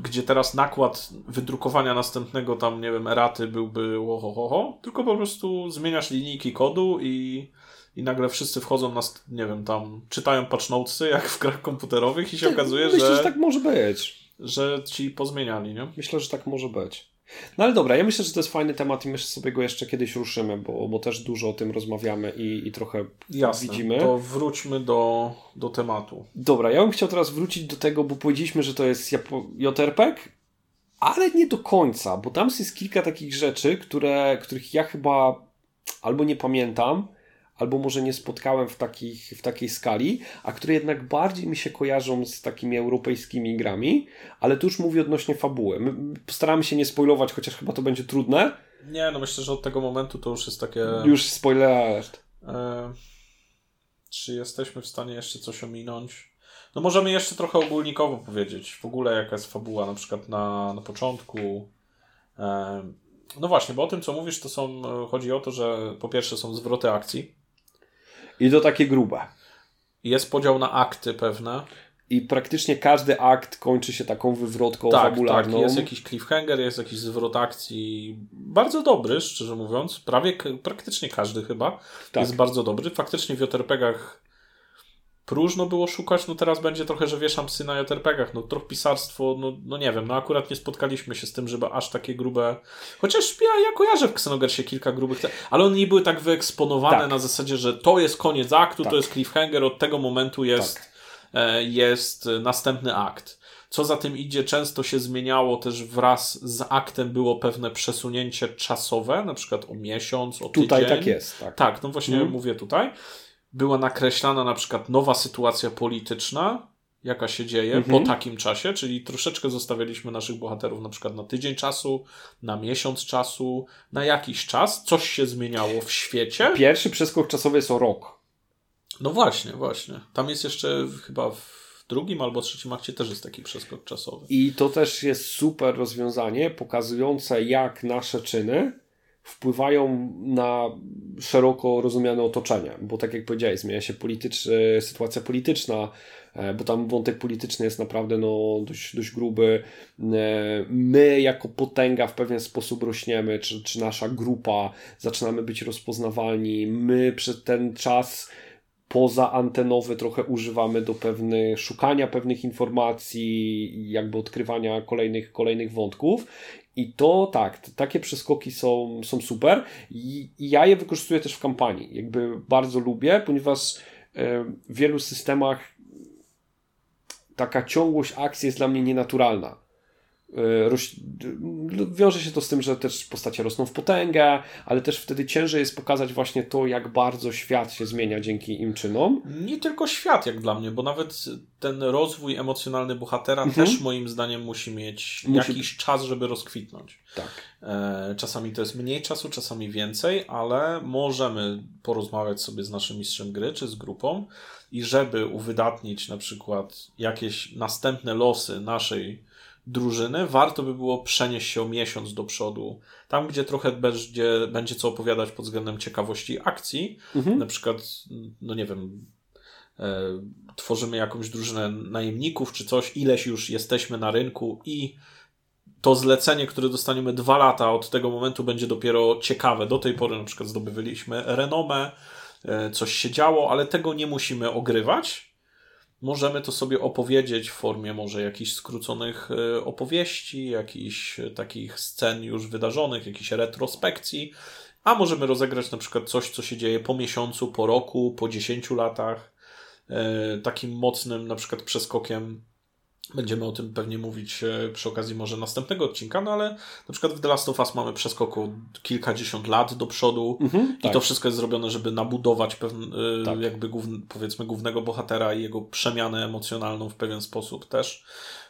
gdzie teraz nakład wydrukowania następnego tam, nie wiem, eraty byłby ho, tylko po prostu zmieniasz linijki kodu i, i nagle wszyscy wchodzą na, nie wiem, tam czytają patch notesy jak w grach komputerowych i się tak, okazuje, myślę, że... Myślę, że tak może być. Że ci pozmieniali, nie? Myślę, że tak może być. No ale dobra, ja myślę, że to jest fajny temat i myślę sobie go jeszcze kiedyś ruszymy, bo, bo też dużo o tym rozmawiamy i, i trochę Jasne, widzimy. to wróćmy do, do tematu. Dobra, ja bym chciał teraz wrócić do tego, bo powiedzieliśmy, że to jest JRPG, ale nie do końca, bo tam jest kilka takich rzeczy, które, których ja chyba albo nie pamiętam, albo może nie spotkałem w, takich, w takiej skali, a które jednak bardziej mi się kojarzą z takimi europejskimi grami, ale tu już mówię odnośnie fabuły. My postaramy się nie spoilować, chociaż chyba to będzie trudne. Nie, no myślę, że od tego momentu to już jest takie... Już spoiler. E... Czy jesteśmy w stanie jeszcze coś ominąć? No możemy jeszcze trochę ogólnikowo powiedzieć. W ogóle jaka jest fabuła na przykład na, na początku. E... No właśnie, bo o tym co mówisz to są, chodzi o to, że po pierwsze są zwroty akcji. I to takie grube. Jest podział na akty pewne. I praktycznie każdy akt kończy się taką wywrotką tak, fabularną. Tak, jest jakiś cliffhanger, jest jakiś zwrot akcji. Bardzo dobry, szczerze mówiąc. Prawie, praktycznie każdy chyba tak. jest bardzo dobry. Faktycznie w JRPG-ach próżno było szukać, no teraz będzie trochę, że wieszam psy na JRPG-ach, no trochę pisarstwo, no, no nie wiem, no akurat nie spotkaliśmy się z tym, żeby aż takie grube, chociaż ja, ja kojarzę w Xenogersie kilka grubych, ale one nie były tak wyeksponowane tak. na zasadzie, że to jest koniec aktu, tak. to jest cliffhanger, od tego momentu jest, tak. e, jest następny akt. Co za tym idzie, często się zmieniało też wraz z aktem było pewne przesunięcie czasowe, na przykład o miesiąc, o tydzień. Tutaj tak jest. Tak, tak no właśnie mm. mówię tutaj była nakreślana na przykład nowa sytuacja polityczna, jaka się dzieje mhm. po takim czasie, czyli troszeczkę zostawialiśmy naszych bohaterów na przykład na tydzień czasu, na miesiąc czasu, na jakiś czas, coś się zmieniało w świecie. Pierwszy przeskok czasowy jest o rok. No właśnie, właśnie. Tam jest jeszcze chyba w drugim albo trzecim akcie też jest taki przeskok czasowy. I to też jest super rozwiązanie pokazujące jak nasze czyny wpływają na szeroko rozumiane otoczenie, bo tak jak powiedziałeś, zmienia się sytuacja polityczna, e, bo tam wątek polityczny jest naprawdę no, dość, dość gruby. E, my jako potęga w pewien sposób rośniemy, czy, czy nasza grupa zaczynamy być rozpoznawalni. My przez ten czas poza antenowy trochę używamy do pewnych szukania pewnych informacji, jakby odkrywania kolejnych, kolejnych wątków i to tak, takie przeskoki są, są super i, i ja je wykorzystuję też w kampanii. Jakby bardzo lubię, ponieważ e, w wielu systemach taka ciągłość akcji jest dla mnie nienaturalna. E, wiąże się to z tym, że też postacie rosną w potęgę, ale też wtedy ciężej jest pokazać właśnie to, jak bardzo świat się zmienia dzięki im czynom. Nie tylko świat, jak dla mnie, bo nawet ten rozwój emocjonalny bohatera mhm. też moim zdaniem musi mieć musi... jakiś czas, żeby rozkwitnąć. Tak. E, czasami to jest mniej czasu, czasami więcej, ale możemy porozmawiać sobie z naszym mistrzem gry czy z grupą i żeby uwydatnić na przykład jakieś następne losy naszej drużyny, warto by było przenieść się o miesiąc do przodu. Tam, gdzie trochę będzie, będzie co opowiadać pod względem ciekawości akcji, mhm. na przykład, no nie wiem, e, tworzymy jakąś drużynę najemników czy coś, ileś już jesteśmy na rynku i to zlecenie, które dostaniemy dwa lata od tego momentu będzie dopiero ciekawe. Do tej pory na przykład zdobywaliśmy renomę, e, coś się działo, ale tego nie musimy ogrywać możemy to sobie opowiedzieć w formie może jakichś skróconych e, opowieści, jakichś e, takich scen już wydarzonych, jakichś retrospekcji, a możemy rozegrać na przykład coś, co się dzieje po miesiącu, po roku, po dziesięciu latach. E, takim mocnym na przykład przeskokiem Będziemy o tym pewnie mówić e, przy okazji może następnego odcinka, no ale na przykład w The Last of Us mamy przeskok o kilkadziesiąt lat do przodu mhm, i tak. to wszystko jest zrobione, żeby nabudować pewne, tak. jakby główny, powiedzmy głównego bohatera i jego przemianę emocjonalną w pewien sposób też.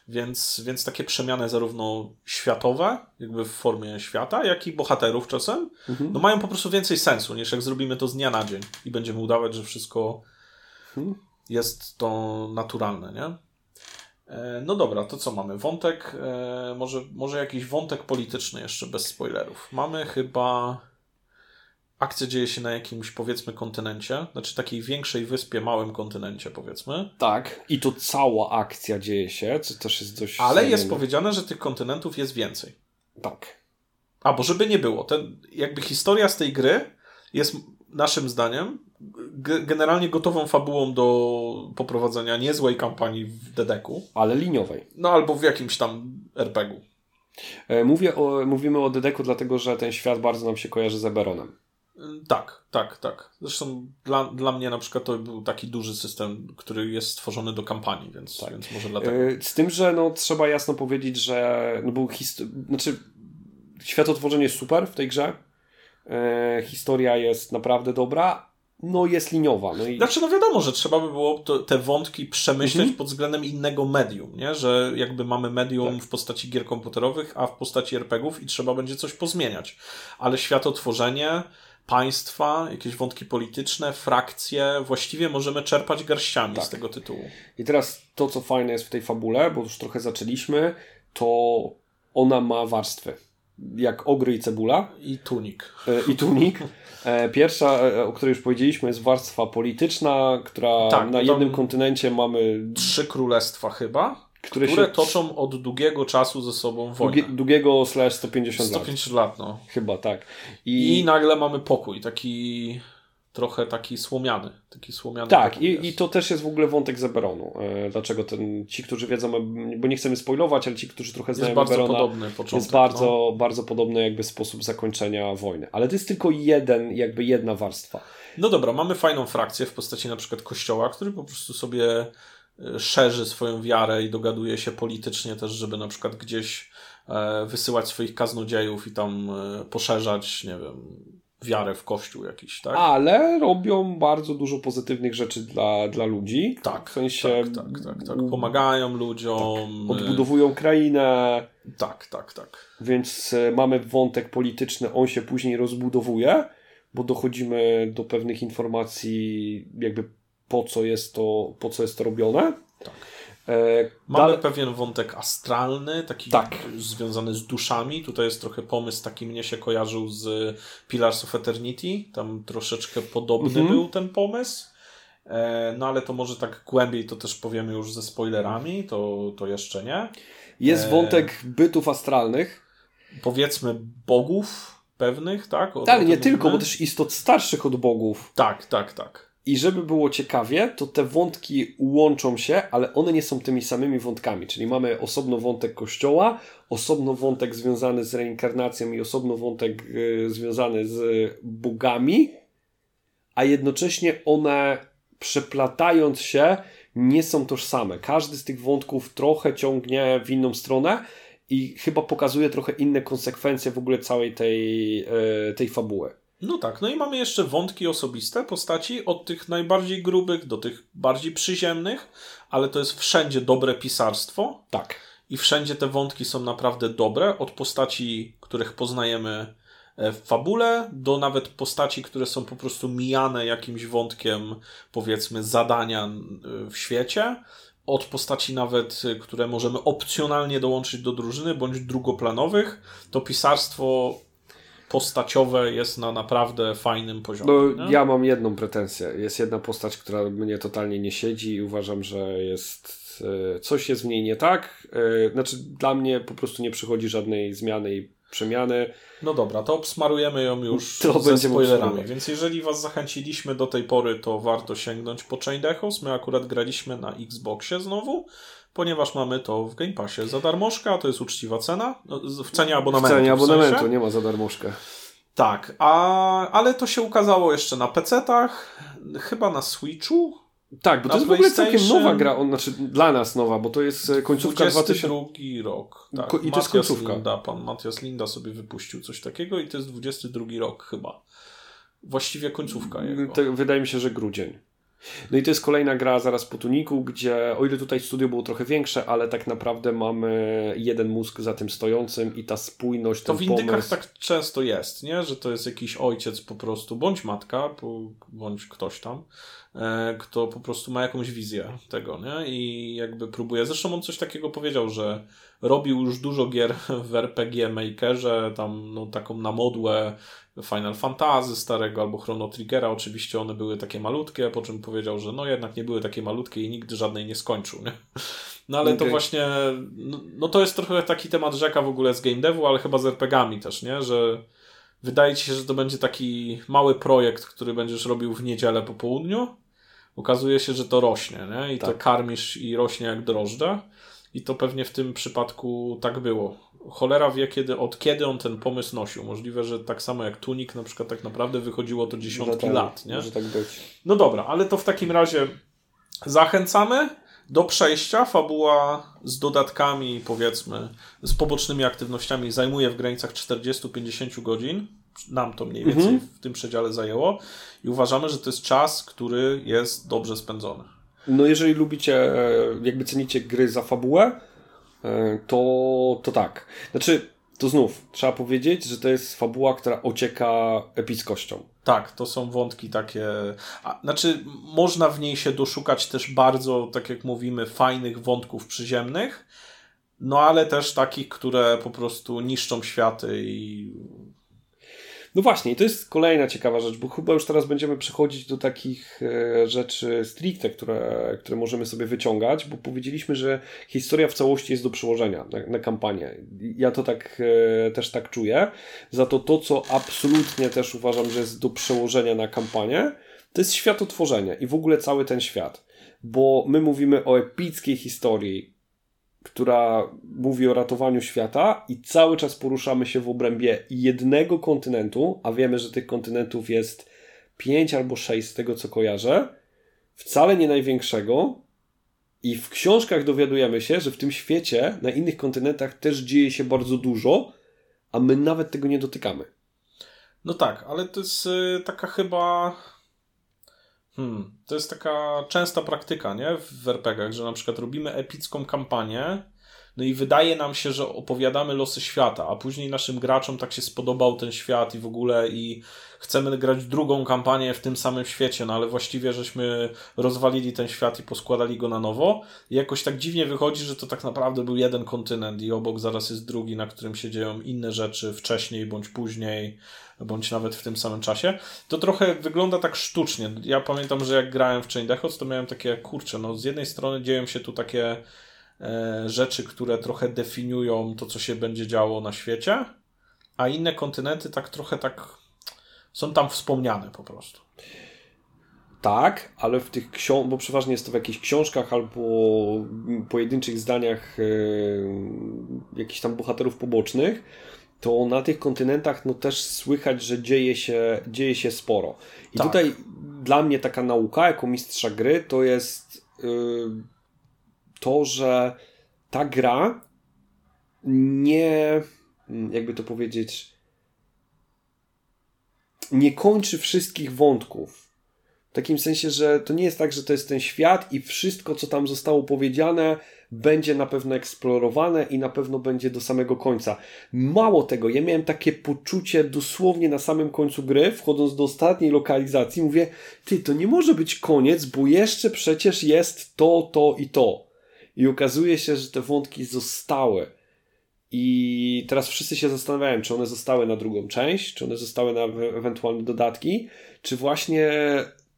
Więc, więc takie przemiany zarówno światowe, jakby w formie świata, jak i bohaterów czasem, mhm. no mają po prostu więcej sensu, niż jak zrobimy to z dnia na dzień i będziemy udawać, że wszystko mhm. jest to naturalne, nie? E, no dobra, to co mamy? Wątek, e, może, może jakiś wątek polityczny jeszcze bez spoilerów. Mamy chyba. Akcja dzieje się na jakimś, powiedzmy, kontynencie, znaczy takiej większej wyspie, małym kontynencie, powiedzmy. Tak, i to cała akcja dzieje się, co też jest dość. Ale jest powiedziane, że tych kontynentów jest więcej. Tak. A, bo żeby nie było, ten, jakby historia z tej gry jest naszym zdaniem generalnie gotową fabułą do poprowadzenia niezłej kampanii w Dedeku. Ale liniowej. No albo w jakimś tam RPG-u. E, mówię o, mówimy o Dedeku dlatego, że ten świat bardzo nam się kojarzy z Eberonem. Mm, tak, tak, tak. Zresztą dla, dla mnie na przykład to był taki duży system, który jest stworzony do kampanii, więc, tak. więc może dlatego. E, z tym, że no, trzeba jasno powiedzieć, że no, był hist- znaczy światotworzenie jest super w tej grze. E, historia jest naprawdę dobra, no jest liniowa. No i... Znaczy, no wiadomo, że trzeba by było to, te wątki przemyśleć mhm. pod względem innego medium, nie? Że jakby mamy medium tak. w postaci gier komputerowych, a w postaci RPGów i trzeba będzie coś pozmieniać. Ale światotworzenie, państwa, jakieś wątki polityczne, frakcje, właściwie możemy czerpać garściami tak. z tego tytułu. I teraz to, co fajne jest w tej fabule, bo już trochę zaczęliśmy, to ona ma warstwy. Jak ogry i cebula. I tunik. E, I tunik. E, pierwsza, e, o której już powiedzieliśmy, jest warstwa polityczna, która tak, na jednym kontynencie mamy. Trzy królestwa chyba, które, które się... toczą od długiego czasu ze sobą wojnę. Długie, długiego slash 150 lat. 150 lat, no. Chyba tak. I... I nagle mamy pokój, taki trochę taki słomiany. Taki słomiany tak, i, i to też jest w ogóle wątek Zeberonu. E, dlaczego ten, ci, którzy wiedzą, bo nie chcemy spoilować, ale ci, którzy trochę znają jest bardzo podobny początek, jest bardzo, no. bardzo podobny jakby sposób zakończenia wojny. Ale to jest tylko jeden, jakby jedna warstwa. No dobra, mamy fajną frakcję w postaci na przykład kościoła, który po prostu sobie e, szerzy swoją wiarę i dogaduje się politycznie też, żeby na przykład gdzieś e, wysyłać swoich kaznodziejów i tam poszerzać, nie wiem, wiarę w Kościół jakiś, tak? Ale robią bardzo dużo pozytywnych rzeczy dla, dla ludzi. Tak, w sensie tak, tak, tak, tak. Pomagają ludziom. Tak. Odbudowują krainę. Tak, tak, tak. Więc e, mamy wątek polityczny, on się później rozbudowuje, bo dochodzimy do pewnych informacji jakby po co jest to, po co jest to robione. Tak. E, Mamy pewien wątek astralny, taki tak. związany z duszami. Tutaj jest trochę pomysł, taki mnie się kojarzył z Pillars of Eternity. Tam troszeczkę podobny mhm. był ten pomysł. E, no ale to może tak głębiej to też powiemy już ze spoilerami, to, to jeszcze nie. Jest e, wątek bytów astralnych. Powiedzmy bogów pewnych, tak? O, tak, nie tylko, bo też istot starszych od bogów. Tak, tak, tak. I żeby było ciekawie, to te wątki łączą się, ale one nie są tymi samymi wątkami. Czyli mamy osobno wątek kościoła, osobno wątek związany z reinkarnacją i osobno wątek y, związany z bogami, a jednocześnie one przeplatając się nie są tożsame. Każdy z tych wątków trochę ciągnie w inną stronę i chyba pokazuje trochę inne konsekwencje w ogóle całej tej, y, tej fabuły. No tak, no i mamy jeszcze wątki osobiste postaci, od tych najbardziej grubych do tych bardziej przyziemnych, ale to jest wszędzie dobre pisarstwo. Tak. I wszędzie te wątki są naprawdę dobre, od postaci, których poznajemy e, w fabule, do nawet postaci, które są po prostu mijane jakimś wątkiem, powiedzmy, zadania w świecie. Od postaci nawet, które możemy opcjonalnie dołączyć do drużyny, bądź drugoplanowych, to pisarstwo postaciowe jest na naprawdę fajnym poziomie. No, ja mam jedną pretensję. Jest jedna postać, która mnie totalnie nie siedzi i uważam, że jest e, coś jest w niej nie tak. E, znaczy, dla mnie po prostu nie przychodzi żadnej zmiany i przemiany. No dobra, to obsmarujemy ją już to ze spoilerami. Więc jeżeli Was zachęciliśmy do tej pory, to warto sięgnąć po Chain Echoes. My akurat graliśmy na Xboxie znowu ponieważ mamy to w Game Passie za darmożka, to jest uczciwa cena, no, w cenie abonamentu. W cenie abonamentu, w sensie. nie ma za darmożkę. Tak, a, ale to się ukazało jeszcze na PC-tach, chyba na Switchu. Tak, bo to jest w ogóle całkiem nowa gra, on, znaczy dla nas nowa, bo to jest e, końcówka 2000... rok. Tak. Ko- I to jest końcówka. Linda, pan Matias Linda sobie wypuścił coś takiego i to jest 22 rok chyba. Właściwie końcówka jego. wydaje mi się, że grudzień. No i to jest kolejna gra zaraz po Tuniku, gdzie o ile tutaj studio było trochę większe, ale tak naprawdę mamy jeden mózg za tym stojącym i ta spójność, To w indykach tak często jest, nie? Że to jest jakiś ojciec po prostu, bądź matka, bądź ktoś tam, e, kto po prostu ma jakąś wizję tego, nie? I jakby próbuje. Zresztą on coś takiego powiedział, że robił już dużo gier w RPG Makerze, tam no, taką na modłę Final Fantasy starego albo Chrono Triggera. Oczywiście one były takie malutkie, po czym powiedział, że no jednak nie były takie malutkie i nigdy żadnej nie skończył. Nie? No ale okay. to właśnie, no, no, to jest trochę taki temat rzeka w ogóle z game devu, ale chyba z RPGami też, nie? Że wydaje ci się, że to będzie taki mały projekt, który będziesz robił w niedzielę po południu. Okazuje się, że to rośnie, nie? I tak. to karmisz i rośnie jak drożdże. I to pewnie w tym przypadku tak było. Cholera wie, kiedy, od kiedy on ten pomysł nosił. Możliwe, że tak samo jak Tunik na przykład tak naprawdę wychodziło to dziesiątki tak, lat. Nie? Może tak być. No dobra, ale to w takim razie zachęcamy do przejścia. Fabuła z dodatkami, powiedzmy, z pobocznymi aktywnościami zajmuje w granicach 40-50 godzin. Nam to mniej więcej mhm. w tym przedziale zajęło. I uważamy, że to jest czas, który jest dobrze spędzony. No jeżeli lubicie, e, jakby cenicie gry za fabułę, e, to, to tak. Znaczy, to znów trzeba powiedzieć, że to jest fabuła, która ocieka epickością. Tak, to są wątki takie. A, znaczy, można w niej się doszukać też bardzo, tak jak mówimy, fajnych wątków przyziemnych, no ale też takich, które po prostu niszczą światy i no właśnie, i to jest kolejna ciekawa rzecz, bo chyba już teraz będziemy przechodzić do takich e, rzeczy stricte, które, które możemy sobie wyciągać, bo powiedzieliśmy, że historia w całości jest do przełożenia na, na kampanię. Ja to tak e, też tak czuję. Za to to, co absolutnie też uważam, że jest do przełożenia na kampanię, to jest światotworzenie i w ogóle cały ten świat. Bo my mówimy o epickiej historii, która mówi o ratowaniu świata i cały czas poruszamy się w obrębie jednego kontynentu, a wiemy, że tych kontynentów jest pięć albo sześć z tego, co kojarzę, wcale nie największego. I w książkach dowiadujemy się, że w tym świecie, na innych kontynentach też dzieje się bardzo dużo, a my nawet tego nie dotykamy. No tak, ale to jest y, taka chyba Hmm, to jest taka częsta praktyka, nie? W RPGach, że na przykład robimy epicką kampanię, no i wydaje nam się, że opowiadamy losy świata, a później naszym graczom tak się spodobał ten świat i w ogóle i chcemy grać drugą kampanię w tym samym świecie, no ale właściwie żeśmy rozwalili ten świat i poskładali go na nowo. I jakoś tak dziwnie wychodzi, że to tak naprawdę był jeden kontynent i obok zaraz jest drugi, na którym się dzieją inne rzeczy wcześniej bądź później bądź nawet w tym samym czasie, to trochę wygląda tak sztucznie. Ja pamiętam, że jak grałem w Chain Dechots, to miałem takie, kurczę, no z jednej strony dzieją się tu takie rzeczy, które trochę definiują to, co się będzie działo na świecie, a inne kontynenty tak trochę tak są tam wspomniane po prostu. Tak, ale w tych książkach, bo przeważnie jest to w jakichś książkach albo pojedynczych zdaniach yy, jakichś tam bohaterów pobocznych, to na tych kontynentach no też słychać, że dzieje się, dzieje się sporo. I tak. tutaj dla mnie taka nauka jako mistrza gry to jest yy, to, że ta gra nie, jakby to powiedzieć, nie kończy wszystkich wątków. W takim sensie, że to nie jest tak, że to jest ten świat i wszystko, co tam zostało powiedziane, będzie na pewno eksplorowane i na pewno będzie do samego końca. Mało tego, ja miałem takie poczucie dosłownie na samym końcu gry, wchodząc do ostatniej lokalizacji, mówię, ty, to nie może być koniec, bo jeszcze przecież jest to, to i to. I okazuje się, że te wątki zostały. I teraz wszyscy się zastanawiają, czy one zostały na drugą część, czy one zostały na ewentualne dodatki, czy właśnie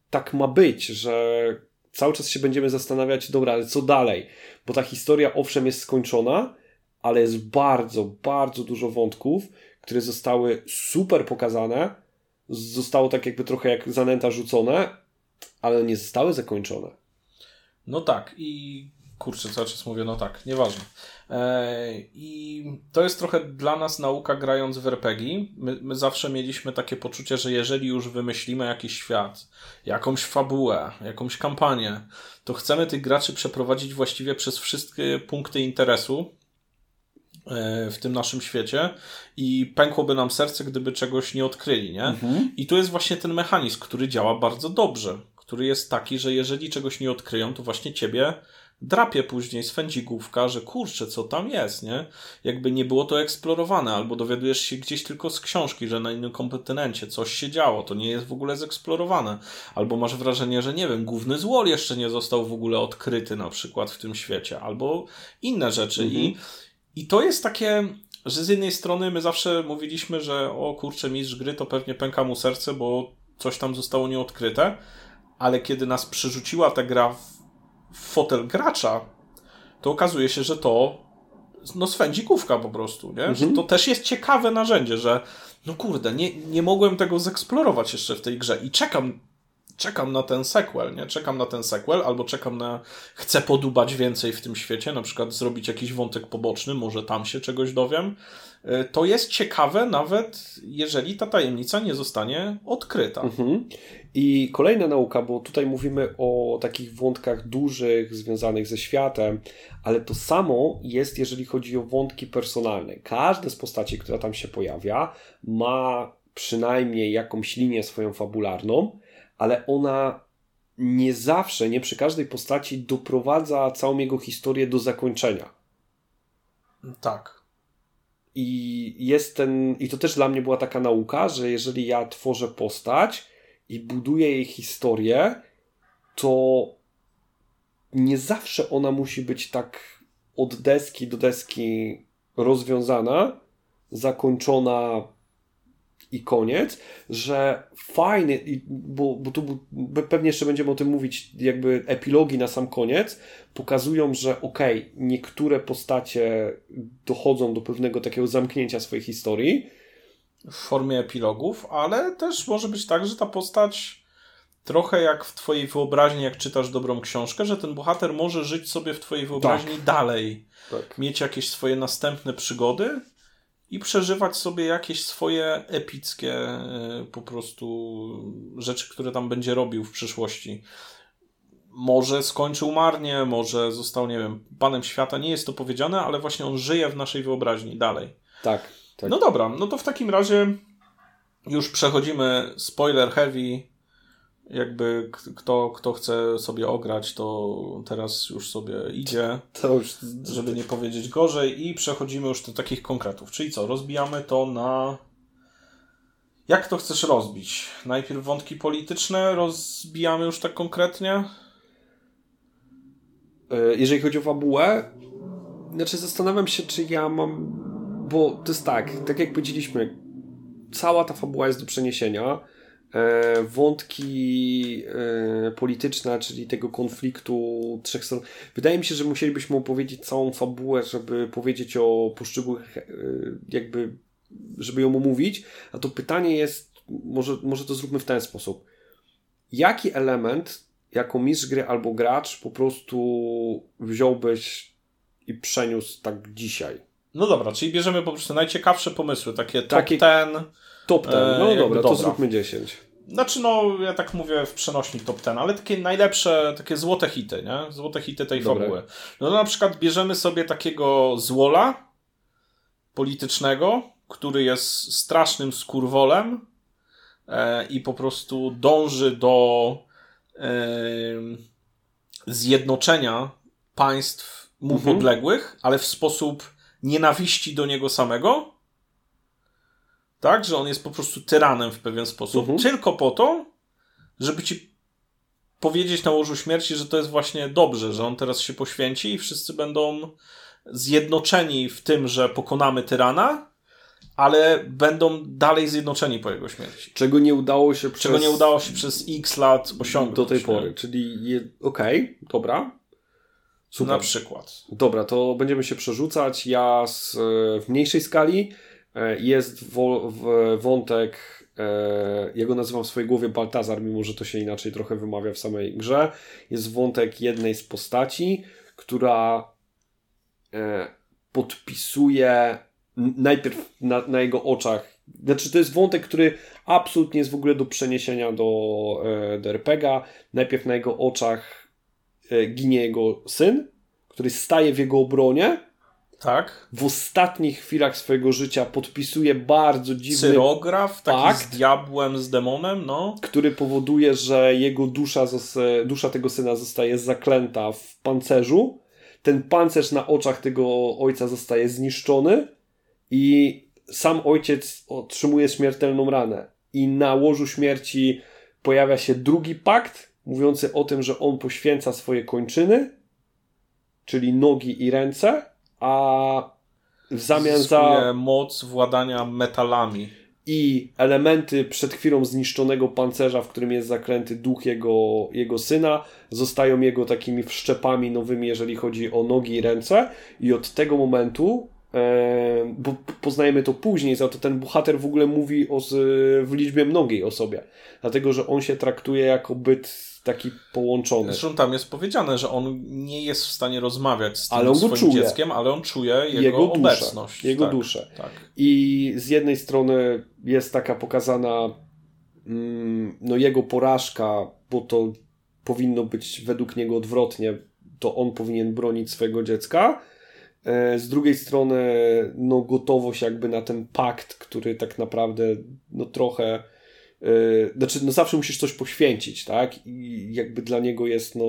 tak ma być, że cały czas się będziemy zastanawiać, dobra, ale co dalej? Bo ta historia owszem jest skończona, ale jest bardzo, bardzo dużo wątków, które zostały super pokazane, zostało tak jakby trochę jak zanęta rzucone, ale nie zostały zakończone. No tak i kurczę, cały czas mówię, no tak, nieważne. I to jest trochę dla nas nauka grając w RPG. My, my, zawsze mieliśmy takie poczucie, że jeżeli już wymyślimy jakiś świat, jakąś fabułę, jakąś kampanię, to chcemy tych graczy przeprowadzić właściwie przez wszystkie punkty interesu e, w tym naszym świecie i pękłoby nam serce, gdyby czegoś nie odkryli, nie? Mhm. I tu jest właśnie ten mechanizm, który działa bardzo dobrze który jest taki, że jeżeli czegoś nie odkryją, to właśnie ciebie drapie później z fędzigówka, że kurczę, co tam jest, nie? Jakby nie było to eksplorowane, albo dowiadujesz się gdzieś tylko z książki, że na innym kontynencie coś się działo, to nie jest w ogóle zeksplorowane. Albo masz wrażenie, że nie wiem, główny złol jeszcze nie został w ogóle odkryty na przykład w tym świecie, albo inne rzeczy. Mhm. I, I to jest takie, że z jednej strony my zawsze mówiliśmy, że o kurczę, mistrz gry to pewnie pęka mu serce, bo coś tam zostało nieodkryte, ale kiedy nas przerzuciła ta gra w fotel gracza, to okazuje się, że to no swędzikówka po prostu, nie? Mhm. Że to też jest ciekawe narzędzie, że no kurde, nie, nie mogłem tego zeksplorować jeszcze w tej grze i czekam czekam na ten sequel, nie? Czekam na ten sequel, albo czekam na chcę podubać więcej w tym świecie, na przykład zrobić jakiś wątek poboczny, może tam się czegoś dowiem. E, to jest ciekawe nawet, jeżeli ta tajemnica nie zostanie odkryta. Mhm. I kolejna nauka, bo tutaj mówimy o takich wątkach dużych, związanych ze światem, ale to samo jest, jeżeli chodzi o wątki personalne. Każda z postaci, która tam się pojawia, ma przynajmniej jakąś linię swoją fabularną, ale ona nie zawsze, nie przy każdej postaci doprowadza całą jego historię do zakończenia. Tak. I jest ten, i to też dla mnie była taka nauka, że jeżeli ja tworzę postać i buduję jej historię, to nie zawsze ona musi być tak od deski do deski rozwiązana, zakończona i koniec, że fajny, bo, bo tu pewnie jeszcze będziemy o tym mówić, jakby epilogi na sam koniec pokazują, że okej, okay, niektóre postacie dochodzą do pewnego takiego zamknięcia swojej historii. W formie epilogów, ale też może być tak, że ta postać trochę jak w twojej wyobraźni, jak czytasz dobrą książkę, że ten bohater może żyć sobie w twojej wyobraźni tak. dalej. Tak. Mieć jakieś swoje następne przygody, i przeżywać sobie jakieś swoje epickie e, po prostu rzeczy, które tam będzie robił w przyszłości. Może skończył marnie, może został, nie wiem, panem świata, nie jest to powiedziane, ale właśnie on żyje w naszej wyobraźni dalej. Tak. tak. No dobra, no to w takim razie już przechodzimy spoiler heavy jakby kto, kto chce sobie ograć, to teraz już sobie idzie, to już... żeby nie powiedzieć gorzej i przechodzimy już do takich konkretów. Czyli co, rozbijamy to na... Jak to chcesz rozbić? Najpierw wątki polityczne rozbijamy już tak konkretnie? E, jeżeli chodzi o fabułę, znaczy zastanawiam się, czy ja mam... Bo to jest tak, tak jak powiedzieliśmy, cała ta fabuła jest do przeniesienia wątki e, polityczne, czyli tego konfliktu trzech stron. Wydaje mi się, że musielibyśmy opowiedzieć całą fabułę, żeby powiedzieć o poszczególnych, e, jakby, żeby ją omówić. A to pytanie jest, może, może to zróbmy w ten sposób. Jaki element jako mistrz gry albo gracz po prostu wziąłbyś i przeniósł tak dzisiaj? No dobra, czyli bierzemy po prostu najciekawsze pomysły, takie top takie... ten Top ten, no dobra, dobra, to zróbmy 10. Znaczy, no, ja tak mówię w przenośni top ten, ale takie najlepsze, takie złote hity, nie? Złote hity tej Dobre. fabuły. No na przykład bierzemy sobie takiego złola politycznego, który jest strasznym skurwolem e, i po prostu dąży do e, zjednoczenia państw mu mhm. podległych, ale w sposób nienawiści do niego samego tak? Że on jest po prostu tyranem w pewien sposób, mhm. tylko po to, żeby ci powiedzieć na łożu śmierci, że to jest właśnie dobrze, że on teraz się poświęci i wszyscy będą zjednoczeni w tym, że pokonamy tyrana, ale będą dalej zjednoczeni po jego śmierci. Czego nie udało się przez... Czego nie udało się przez x lat osiągnąć. Do tej pory, czyli je... okej, okay, dobra. Super. Na przykład. Dobra, to będziemy się przerzucać. Ja z, w mniejszej skali E, jest wątek, e, ja nazywam w swojej głowie Baltazar, mimo że to się inaczej trochę wymawia w samej grze. Jest wątek jednej z postaci, która e, podpisuje najpierw na, na jego oczach. Znaczy, to jest wątek, który absolutnie jest w ogóle do przeniesienia do, do RPGa. Najpierw na jego oczach ginie jego syn, który staje w jego obronie Tak. W ostatnich chwilach swojego życia podpisuje bardzo dziwny Cyrograf, taki pakt, z diabłem, z demonem, no. który powoduje, że jego dusza, dusza tego syna zostaje zaklęta w pancerzu. Ten pancerz na oczach tego ojca zostaje zniszczony i sam ojciec otrzymuje śmiertelną ranę. I na łożu śmierci pojawia się drugi pakt, mówiący o tym, że on poświęca swoje kończyny, czyli nogi i ręce, a w zamian za moc władania metalami. i elementy przed chwilą zniszczonego pancerza, w którym jest zaklęty duch jego, jego syna, zostają jego takimi wszczepami nowymi, jeżeli chodzi o nogi i ręce. I od tego momentu, e, bo poznajemy to później, za to ten bohater w ogóle mówi o, w liczbie mnogiej osobie. Dlatego, że on się traktuje jako byt taki połączony. Zresztą tam jest powiedziane, że on nie jest w stanie rozmawiać z tym swoim czuje. dzieckiem, ale on czuje jego, Jego duszę. obecność. Jego tak, duszę. Tak. I z jednej strony jest taka pokazana mm, no jego porażka, bo to powinno być według niego odwrotnie, to on powinien bronić swojego dziecka. E, Z drugiej strony no gotowość jakby na ten pakt, który tak naprawdę no trochę e, znaczy no zawsze musisz coś poświęcić, tak? I jakby dla niego jest no,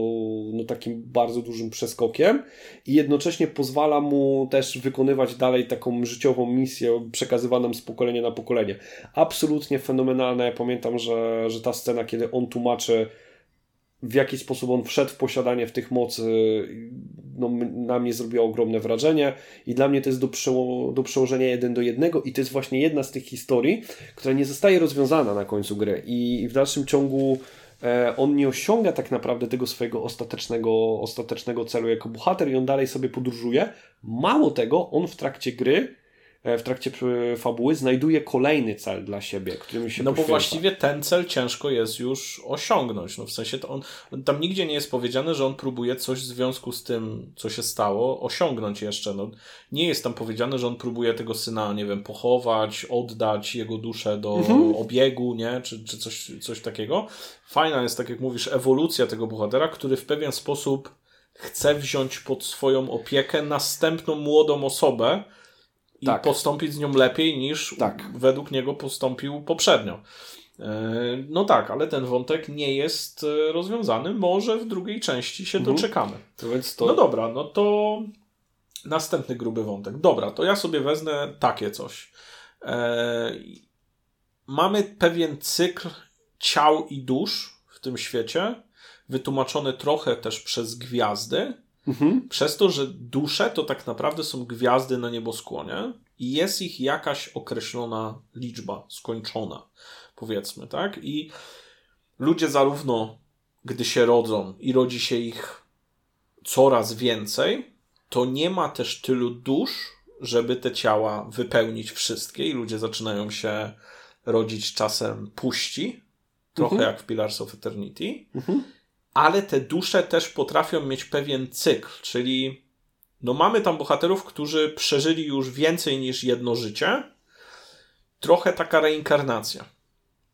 no takim bardzo dużym przeskokiem i jednocześnie pozwala mu też wykonywać dalej taką życiową misję przekazywaną z pokolenia na pokolenie. Absolutnie fenomenalne. Ja pamiętam, że, że ta scena, kiedy on tłumaczy w jaki sposób on wszedł w posiadanie w tych mocy, no, na mnie zrobiło ogromne wrażenie i dla mnie to jest do, przeło- do przełożenia jeden do jednego i to jest właśnie jedna z tych historii, która nie zostaje rozwiązana na końcu gry i w dalszym ciągu e, on nie osiąga tak naprawdę tego swojego ostatecznego, ostatecznego celu jako bohater i on dalej sobie podróżuje. Mało tego, on w trakcie gry, w trakcie e, fabuły znajduje kolejny cel dla siebie, którym się No bo poświęca. właściwie ten cel ciężko jest już osiągnąć. No w sensie to on, tam nigdzie nie jest powiedziane, że on próbuje coś w związku z tym, co się stało, osiągnąć jeszcze. No, nie jest tam powiedziane, że on próbuje tego syna, nie wiem, pochować, oddać jego duszę do Mhm. obiegu, nie? Czy, czy coś, coś takiego. Fajna jest, tak jak mówisz, ewolucja tego bohatera, który w pewien sposób chce wziąć pod swoją opiekę następną młodą osobę i Tak. postąpić z nią lepiej niż Tak. według niego postąpił poprzednio. E, No tak, ale ten wątek nie jest e, rozwiązany. Może w drugiej części się Mhm. doczekamy. To więc to... No dobra, no to następny gruby wątek. Dobra, to ja sobie wezmę takie coś. E, Mamy pewien cykl ciał i dusz w tym świecie, wytłumaczony trochę też przez gwiazdy, Mhm. przez to, że dusze to tak naprawdę są gwiazdy na nieboskłonie i jest ich jakaś określona liczba, skończona, powiedzmy, tak? I ludzie zarówno, gdy się rodzą i rodzi się ich coraz więcej, to nie ma też tylu dusz, żeby te ciała wypełnić wszystkie i ludzie zaczynają się rodzić czasem puści, trochę Mhm. jak w Pillars of Eternity Mhm. Ale te dusze też potrafią mieć pewien cykl, czyli no mamy tam bohaterów, którzy przeżyli już więcej niż jedno życie. Trochę taka reinkarnacja.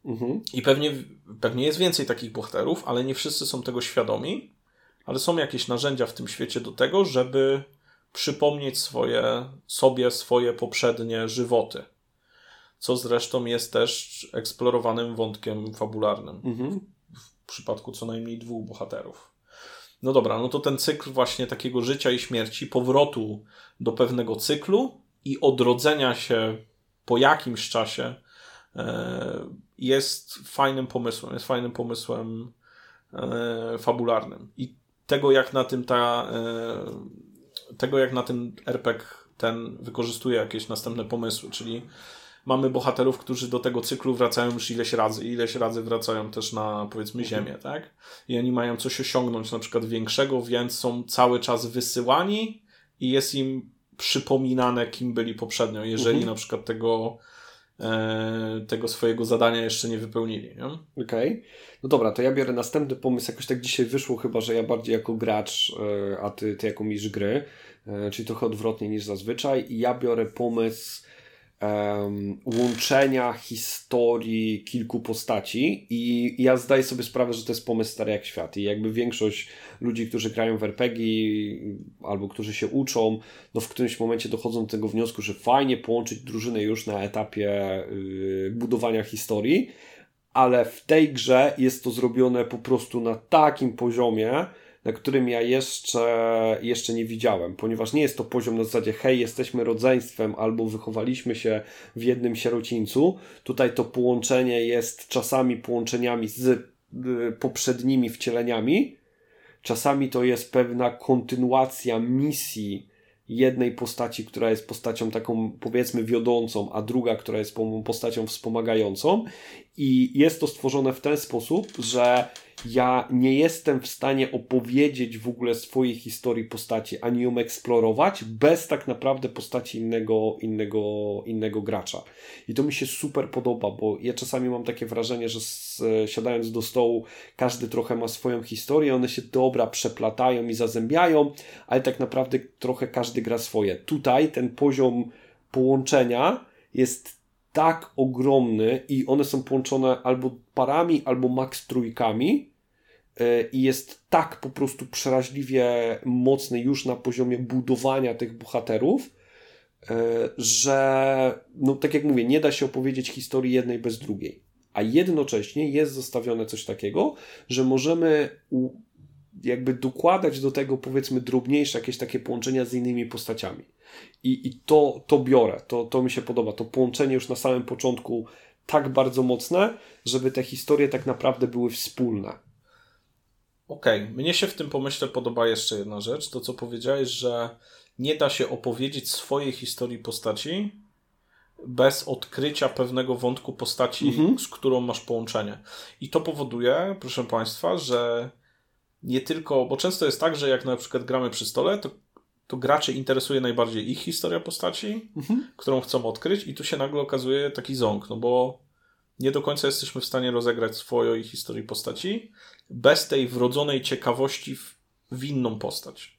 Mhm. I pewnie, pewnie jest więcej takich bohaterów, ale nie wszyscy są tego świadomi. Ale są jakieś narzędzia w tym świecie do tego, żeby przypomnieć swoje, sobie swoje poprzednie żywoty. Co zresztą jest też eksplorowanym wątkiem fabularnym Mhm. W przypadku co najmniej dwóch bohaterów. No dobra, no to ten cykl właśnie takiego życia i śmierci, powrotu do pewnego cyklu i odrodzenia się po jakimś czasie e, jest fajnym pomysłem, jest fajnym pomysłem e, fabularnym. I tego jak na tym ta e, tego jak na tym RPG ten wykorzystuje jakieś następne pomysły, czyli mamy bohaterów, którzy do tego cyklu wracają już ileś razy, ileś razy wracają też na powiedzmy ziemię, tak? I oni mają coś osiągnąć na przykład większego, więc są cały czas wysyłani i jest im przypominane, kim byli poprzednio, jeżeli Mhm. na przykład tego, e, tego swojego zadania jeszcze nie wypełnili. Nie? Okej. No dobra, to ja biorę następny pomysł. Jakoś tak dzisiaj wyszło chyba, że ja bardziej jako gracz, e, a ty, ty jako mistrz gry, e, czyli trochę odwrotnie niż zazwyczaj. I ja biorę pomysł um, łączenia historii kilku postaci i ja zdaję sobie sprawę, że to jest pomysł stary jak świat. I jakby większość ludzi, którzy grają w RPG albo którzy się uczą, no w którymś momencie dochodzą do tego wniosku, że fajnie połączyć drużynę już na etapie yy, budowania historii, ale w tej grze jest to zrobione po prostu na takim poziomie, na którym ja jeszcze, jeszcze nie widziałem, ponieważ nie jest to poziom na zasadzie hej, jesteśmy rodzeństwem albo wychowaliśmy się w jednym sierocińcu. Tutaj to połączenie jest czasami połączeniami z y, poprzednimi wcieleniami, czasami to jest pewna kontynuacja misji jednej postaci, która jest postacią taką powiedzmy wiodącą, a druga, która jest postacią wspomagającą i jest to stworzone w ten sposób, że ja nie jestem w stanie opowiedzieć w ogóle swojej historii postaci, ani ją eksplorować bez tak naprawdę postaci innego, innego, innego gracza. I to mi się super podoba, bo ja czasami mam takie wrażenie, że z, siadając do stołu, każdy trochę ma swoją historię, one się dobra przeplatają i zazębiają, ale tak naprawdę trochę każdy gra swoje. Tutaj ten poziom połączenia jest tak ogromny i one są połączone albo parami, albo max trójkami, i jest tak po prostu przeraźliwie mocny już na poziomie budowania tych bohaterów, e, że, no tak jak mówię, nie da się opowiedzieć historii jednej bez drugiej. A jednocześnie jest zostawione coś takiego, że możemy jakby dokładać do tego powiedzmy drobniejsze jakieś takie połączenia z innymi postaciami. I, i to, to biorę, to, to mi się podoba. To połączenie już na samym początku tak bardzo mocne, żeby te historie tak naprawdę były wspólne Okej, okay. mnie się w tym pomyśle podoba jeszcze jedna rzecz. To, co powiedziałeś, że nie da się opowiedzieć swojej historii postaci bez odkrycia pewnego wątku postaci, mhm. z którą masz połączenie. I to powoduje, proszę Państwa, że nie tylko, bo często jest tak, że jak na przykład gramy przy stole, to, to graczy interesuje najbardziej ich historia postaci, mhm. którą chcą odkryć, i tu się nagle okazuje taki ząg, no bo nie do końca jesteśmy w stanie rozegrać swojej historii postaci bez tej wrodzonej ciekawości w, w inną postać.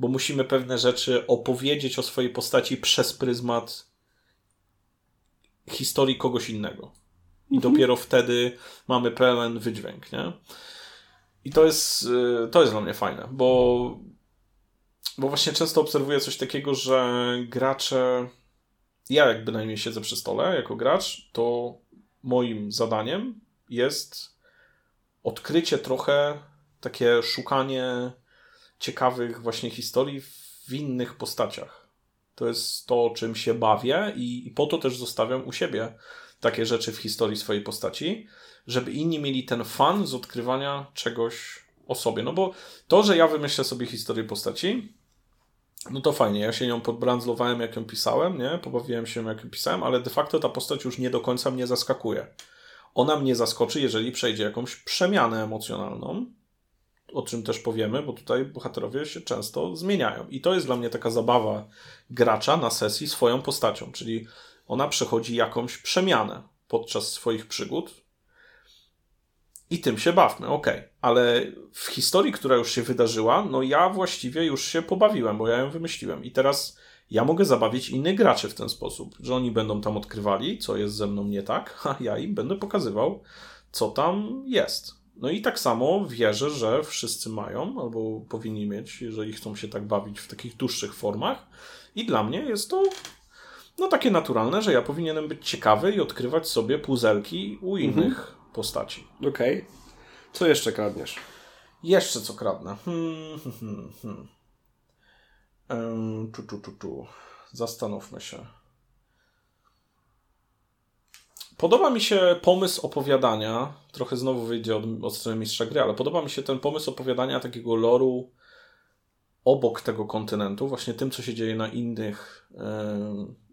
Bo musimy pewne rzeczy opowiedzieć o swojej postaci przez pryzmat historii kogoś innego. I mhm. dopiero wtedy mamy pełen wydźwięk, nie? I to jest, y, to jest dla mnie fajne, bo, bo właśnie często obserwuję coś takiego, że gracze. Ja, jak bynajmniej siedzę przy stole jako gracz, to moim zadaniem jest odkrycie trochę, takie szukanie ciekawych właśnie historii w innych postaciach. To jest to, czym się bawię i, i po to też zostawiam u siebie takie rzeczy w historii swojej postaci, żeby inni mieli ten fan z odkrywania czegoś o sobie. No bo to, że ja wymyślę sobie historię postaci, no to fajnie, ja się nią podbrandzlowałem, jak ją pisałem, nie? Pobawiłem się, jak ją pisałem, ale de facto ta postać już nie do końca mnie zaskakuje. Ona mnie zaskoczy, jeżeli przejdzie jakąś przemianę emocjonalną, o czym też powiemy, bo tutaj bohaterowie się często zmieniają. I to jest dla mnie taka zabawa gracza na sesji swoją postacią, czyli ona przechodzi jakąś przemianę podczas swoich przygód, i tym się bawmy, ok. Ale w historii, która już się wydarzyła, no ja właściwie już się pobawiłem, bo ja ją wymyśliłem. I teraz ja mogę zabawić innych graczy w ten sposób, że oni będą tam odkrywali, co jest ze mną nie tak, a ja im będę pokazywał, co tam jest. No i tak samo wierzę, że wszyscy mają, albo powinni mieć, jeżeli chcą się tak bawić w takich dłuższych formach. I dla mnie jest to no takie naturalne, że ja powinienem być ciekawy i odkrywać sobie puzelki u innych mhm postaci. Okej. Okay. Co jeszcze kradniesz? Jeszcze co kradnę. Hmm, hmm, hmm. Um, tu. Zastanówmy się. Podoba mi się pomysł opowiadania, trochę znowu wyjdzie od, od strony mistrza gry, ale podoba mi się ten pomysł opowiadania takiego loru obok tego kontynentu, właśnie tym, co się dzieje na innych,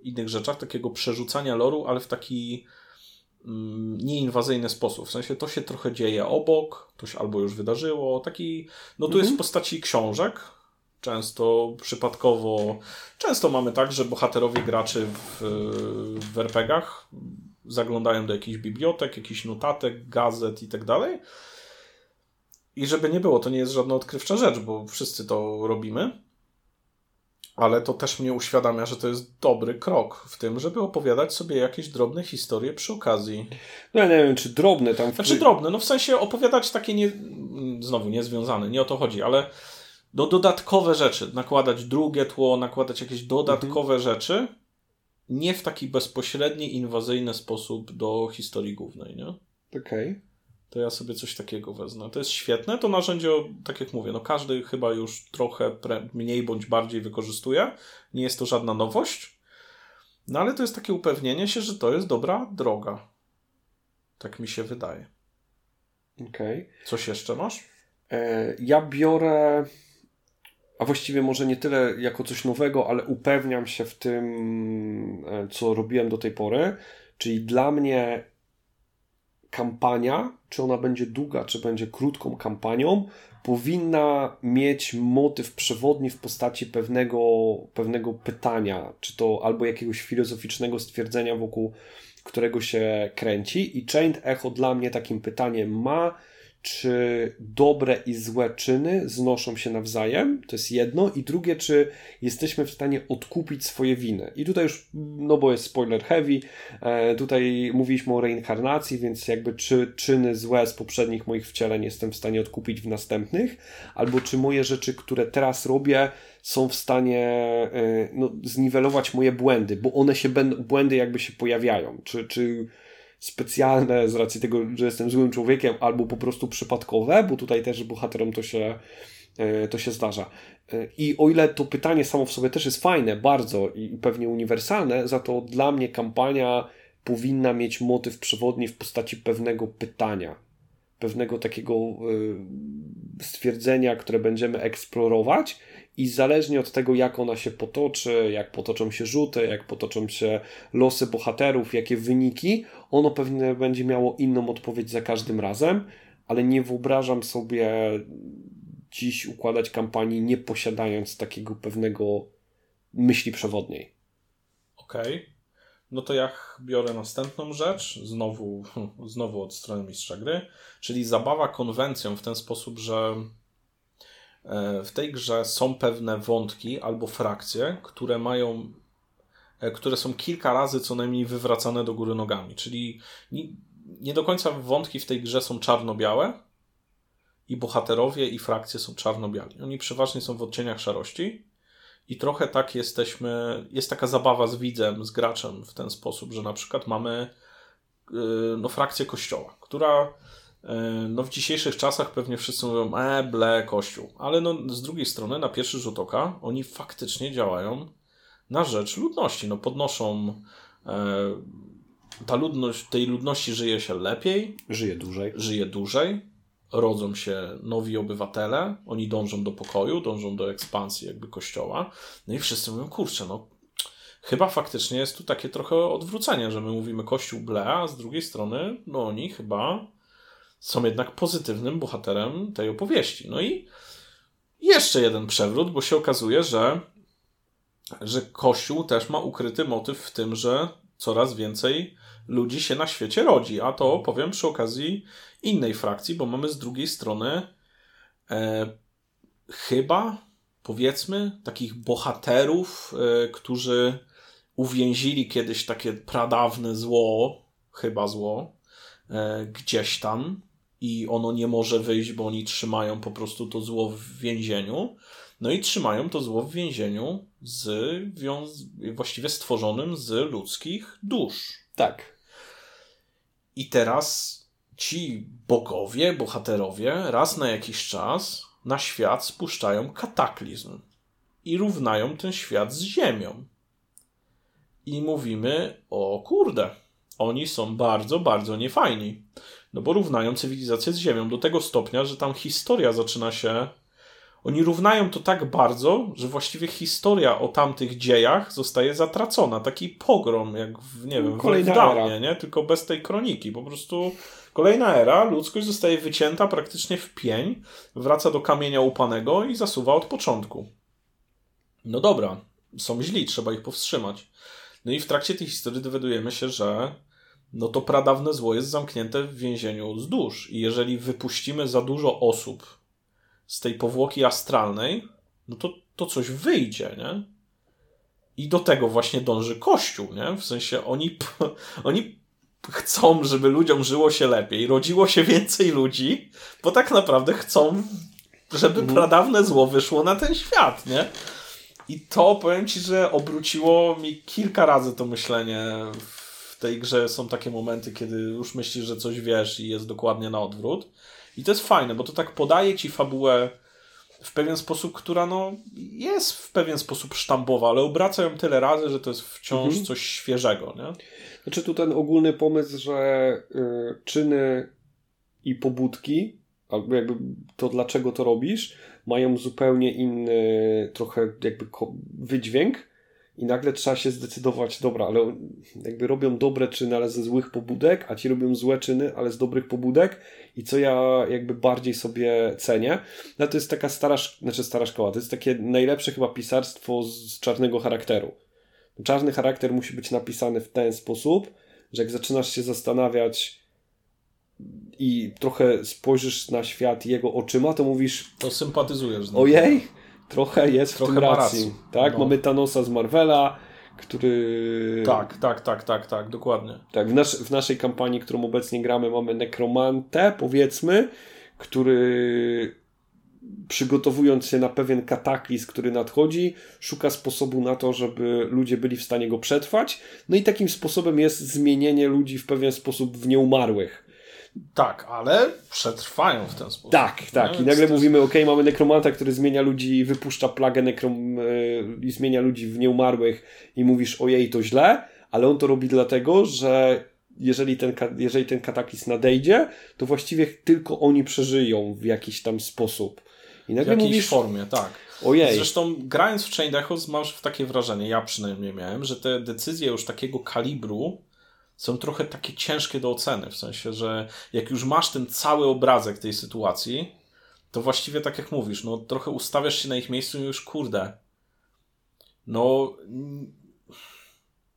innych rzeczach, takiego przerzucania loru, ale w taki nieinwazyjny sposób. W sensie to się trochę dzieje obok, to się albo już wydarzyło. Taki, no tu mhm. jest w postaci książek, często przypadkowo. Często mamy tak, że bohaterowie graczy w, w RPGach zaglądają do jakichś bibliotek, jakichś notatek, gazet i tak dalej. I żeby nie było, to nie jest żadna odkrywcza rzecz, bo wszyscy to robimy. Ale to też mnie uświadamia, że to jest dobry krok w tym, żeby opowiadać sobie jakieś drobne historie przy okazji. No ja nie wiem, czy drobne tam... W... Znaczy drobne, no w sensie opowiadać takie nie... znowu niezwiązane, nie o to chodzi, ale do dodatkowe rzeczy, nakładać drugie tło, nakładać jakieś dodatkowe mhm. rzeczy, nie w taki bezpośredni, inwazyjny sposób do historii głównej, nie? Okej. Okay. To ja sobie coś takiego wezmę. To jest świetne. To narzędzie, tak jak mówię, no każdy chyba już trochę mniej bądź bardziej wykorzystuje. Nie jest to żadna nowość. No ale to jest takie upewnienie się, że to jest dobra droga. Tak mi się wydaje. Okej. Okay. Coś jeszcze masz? E, ja biorę a właściwie może nie tyle jako coś nowego, ale upewniam się w tym, e, co robiłem do tej pory. Czyli dla mnie kampania, czy ona będzie długa, czy będzie krótką kampanią, powinna mieć motyw przewodni w postaci pewnego, pewnego pytania, czy to albo jakiegoś filozoficznego stwierdzenia, wokół którego się kręci. I Chained Echo dla mnie takim pytaniem ma czy dobre i złe czyny znoszą się nawzajem, to jest jedno, i drugie, czy jesteśmy w stanie odkupić swoje winy. I tutaj już, no bo jest spoiler heavy, e, tutaj mówiliśmy o reinkarnacji, więc jakby czy czyny złe z poprzednich moich wcieleń jestem w stanie odkupić w następnych, albo czy moje rzeczy, które teraz robię, są w stanie e, no, zniwelować moje błędy, bo one się będą, błędy jakby się pojawiają, czy, czy specjalne z racji tego, że jestem złym człowiekiem, albo po prostu przypadkowe, bo tutaj też bohaterom to się, e, to się zdarza. E, I o ile to pytanie samo w sobie też jest fajne, bardzo i pewnie uniwersalne, za to dla mnie kampania powinna mieć motyw przewodni w postaci pewnego pytania, pewnego takiego e, stwierdzenia, które będziemy eksplorować i zależnie od tego, jak ona się potoczy, jak potoczą się rzuty, jak potoczą się losy bohaterów, jakie wyniki, ono pewnie będzie miało inną odpowiedź za każdym razem, ale nie wyobrażam sobie dziś układać kampanii nie posiadając takiego pewnego myśli przewodniej. Okej. Okay. No to ja biorę następną rzecz, znowu, znowu od strony mistrza gry, czyli zabawa konwencją w ten sposób, że w tej grze są pewne wątki albo frakcje, które mają, e, które są kilka razy co najmniej wywracane do góry nogami. Czyli nie, do końca wątki w tej grze są czarno-białe i bohaterowie i frakcje są czarno-biali. Oni przeważnie są w odcieniach szarości. I trochę tak jesteśmy, jest taka zabawa z widzem, z graczem w ten sposób, że na przykład mamy e, no, frakcję kościoła, która E, no w dzisiejszych czasach pewnie wszyscy mówią, e, ble, kościół. Ale no z drugiej strony, na pierwszy rzut oka, oni faktycznie działają na rzecz ludności. No podnoszą, e, ta ludność, tej ludności żyje się lepiej. Żyje dłużej. Żyje dłużej. Rodzą się nowi obywatele, oni dążą do pokoju, dążą do ekspansji jakby kościoła. No i wszyscy mówią, kurczę, no chyba faktycznie jest tu takie trochę odwrócenie, że my mówimy kościół ble, a z drugiej strony, no oni chyba są jednak pozytywnym bohaterem tej opowieści. No i jeszcze jeden przewrót, bo się okazuje, że, że Kościół też ma ukryty motyw w tym, że coraz więcej ludzi się na świecie rodzi. A to powiem przy okazji innej frakcji, bo mamy z drugiej strony e, chyba, powiedzmy, takich bohaterów, e, którzy uwięzili kiedyś takie pradawne zło, chyba zło, e, gdzieś tam i ono nie może wyjść, bo oni trzymają po prostu to zło w więzieniu. No i trzymają to zło w więzieniu z właściwie stworzonym z ludzkich dusz. Tak. I teraz ci bogowie, bohaterowie raz na jakiś czas na świat spuszczają kataklizm i równają ten świat z ziemią. I mówimy, o kurde, oni są bardzo, bardzo niefajni. No bo równają cywilizację z Ziemią do tego stopnia, że tam historia zaczyna się. Oni równają to tak bardzo, że właściwie historia o tamtych dziejach zostaje zatracona. Taki pogrom, jak w, nie wiem, Kolejna w Dawnie, nie? Tylko bez tej kroniki. Po prostu kolejna era, ludzkość zostaje wycięta praktycznie w pień, wraca do kamienia upanego i zasuwa od początku. No dobra, są źli, trzeba ich powstrzymać. No i w trakcie tej historii dowiadujemy się, że no to pradawne zło jest zamknięte w więzieniu z dusz. I jeżeli wypuścimy za dużo osób z tej powłoki astralnej, no to to coś wyjdzie, nie? I do tego właśnie dąży Kościół, nie? W sensie oni, oni chcą, żeby ludziom żyło się lepiej, rodziło się więcej ludzi, bo tak naprawdę chcą, żeby mhm. pradawne zło wyszło na ten świat, nie? I to powiem ci, że obróciło mi kilka razy to myślenie. W tej grze są takie momenty, kiedy już myślisz, że coś wiesz i jest dokładnie na odwrót. I to jest fajne, bo to tak podaje ci fabułę w pewien sposób, która no, jest w pewien sposób sztampowa, ale obraca ją tyle razy, że to jest wciąż mhm. coś świeżego. Nie? Znaczy tu ten ogólny pomysł, że y, czyny i pobudki, albo jakby to dlaczego to robisz, mają zupełnie inny trochę jakby wydźwięk i nagle trzeba się zdecydować, dobra, ale jakby robią dobre czyny, ale ze złych pobudek, a ci robią złe czyny, ale z dobrych pobudek i co ja jakby bardziej sobie cenię. No to jest taka stara, znaczy stara szkoła, to jest takie najlepsze chyba pisarstwo z czarnego charakteru. Czarny charakter musi być napisany w ten sposób, że jak zaczynasz się zastanawiać i trochę spojrzysz na świat jego oczyma, to mówisz... To sympatyzujesz. Ojej, trochę jest trochę w tym racji. racji. Tak, no. mamy Thanosa z Marvela, który... Tak, tak, tak, tak, tak, dokładnie. Tak, w, nas w naszej kampanii, którą obecnie gramy, mamy Nekromantę, powiedzmy, który przygotowując się na pewien kataklizm, który nadchodzi, szuka sposobu na to, żeby ludzie byli w stanie go przetrwać. No i takim sposobem jest zmienienie ludzi w pewien sposób w nieumarłych. Tak, ale przetrwają w ten sposób. Tak, tak. I nagle mówimy, ok, mamy nekromanta, który zmienia ludzi, wypuszcza plagę nekrom yy, i zmienia ludzi w nieumarłych i mówisz, ojej, to źle, ale on to robi dlatego, że jeżeli ten, jeżeli ten kataklizm nadejdzie, to właściwie tylko oni przeżyją w jakiś tam sposób. I nagle w jakiejś mówisz, formie, tak. Ojej. Zresztą grając w Chained Echoes masz takie wrażenie, ja przynajmniej miałem, że te decyzje już takiego kalibru są trochę takie ciężkie do oceny, w sensie, że jak już masz ten cały obrazek tej sytuacji, to właściwie tak jak mówisz, no trochę ustawiasz się na ich miejscu i już kurde, no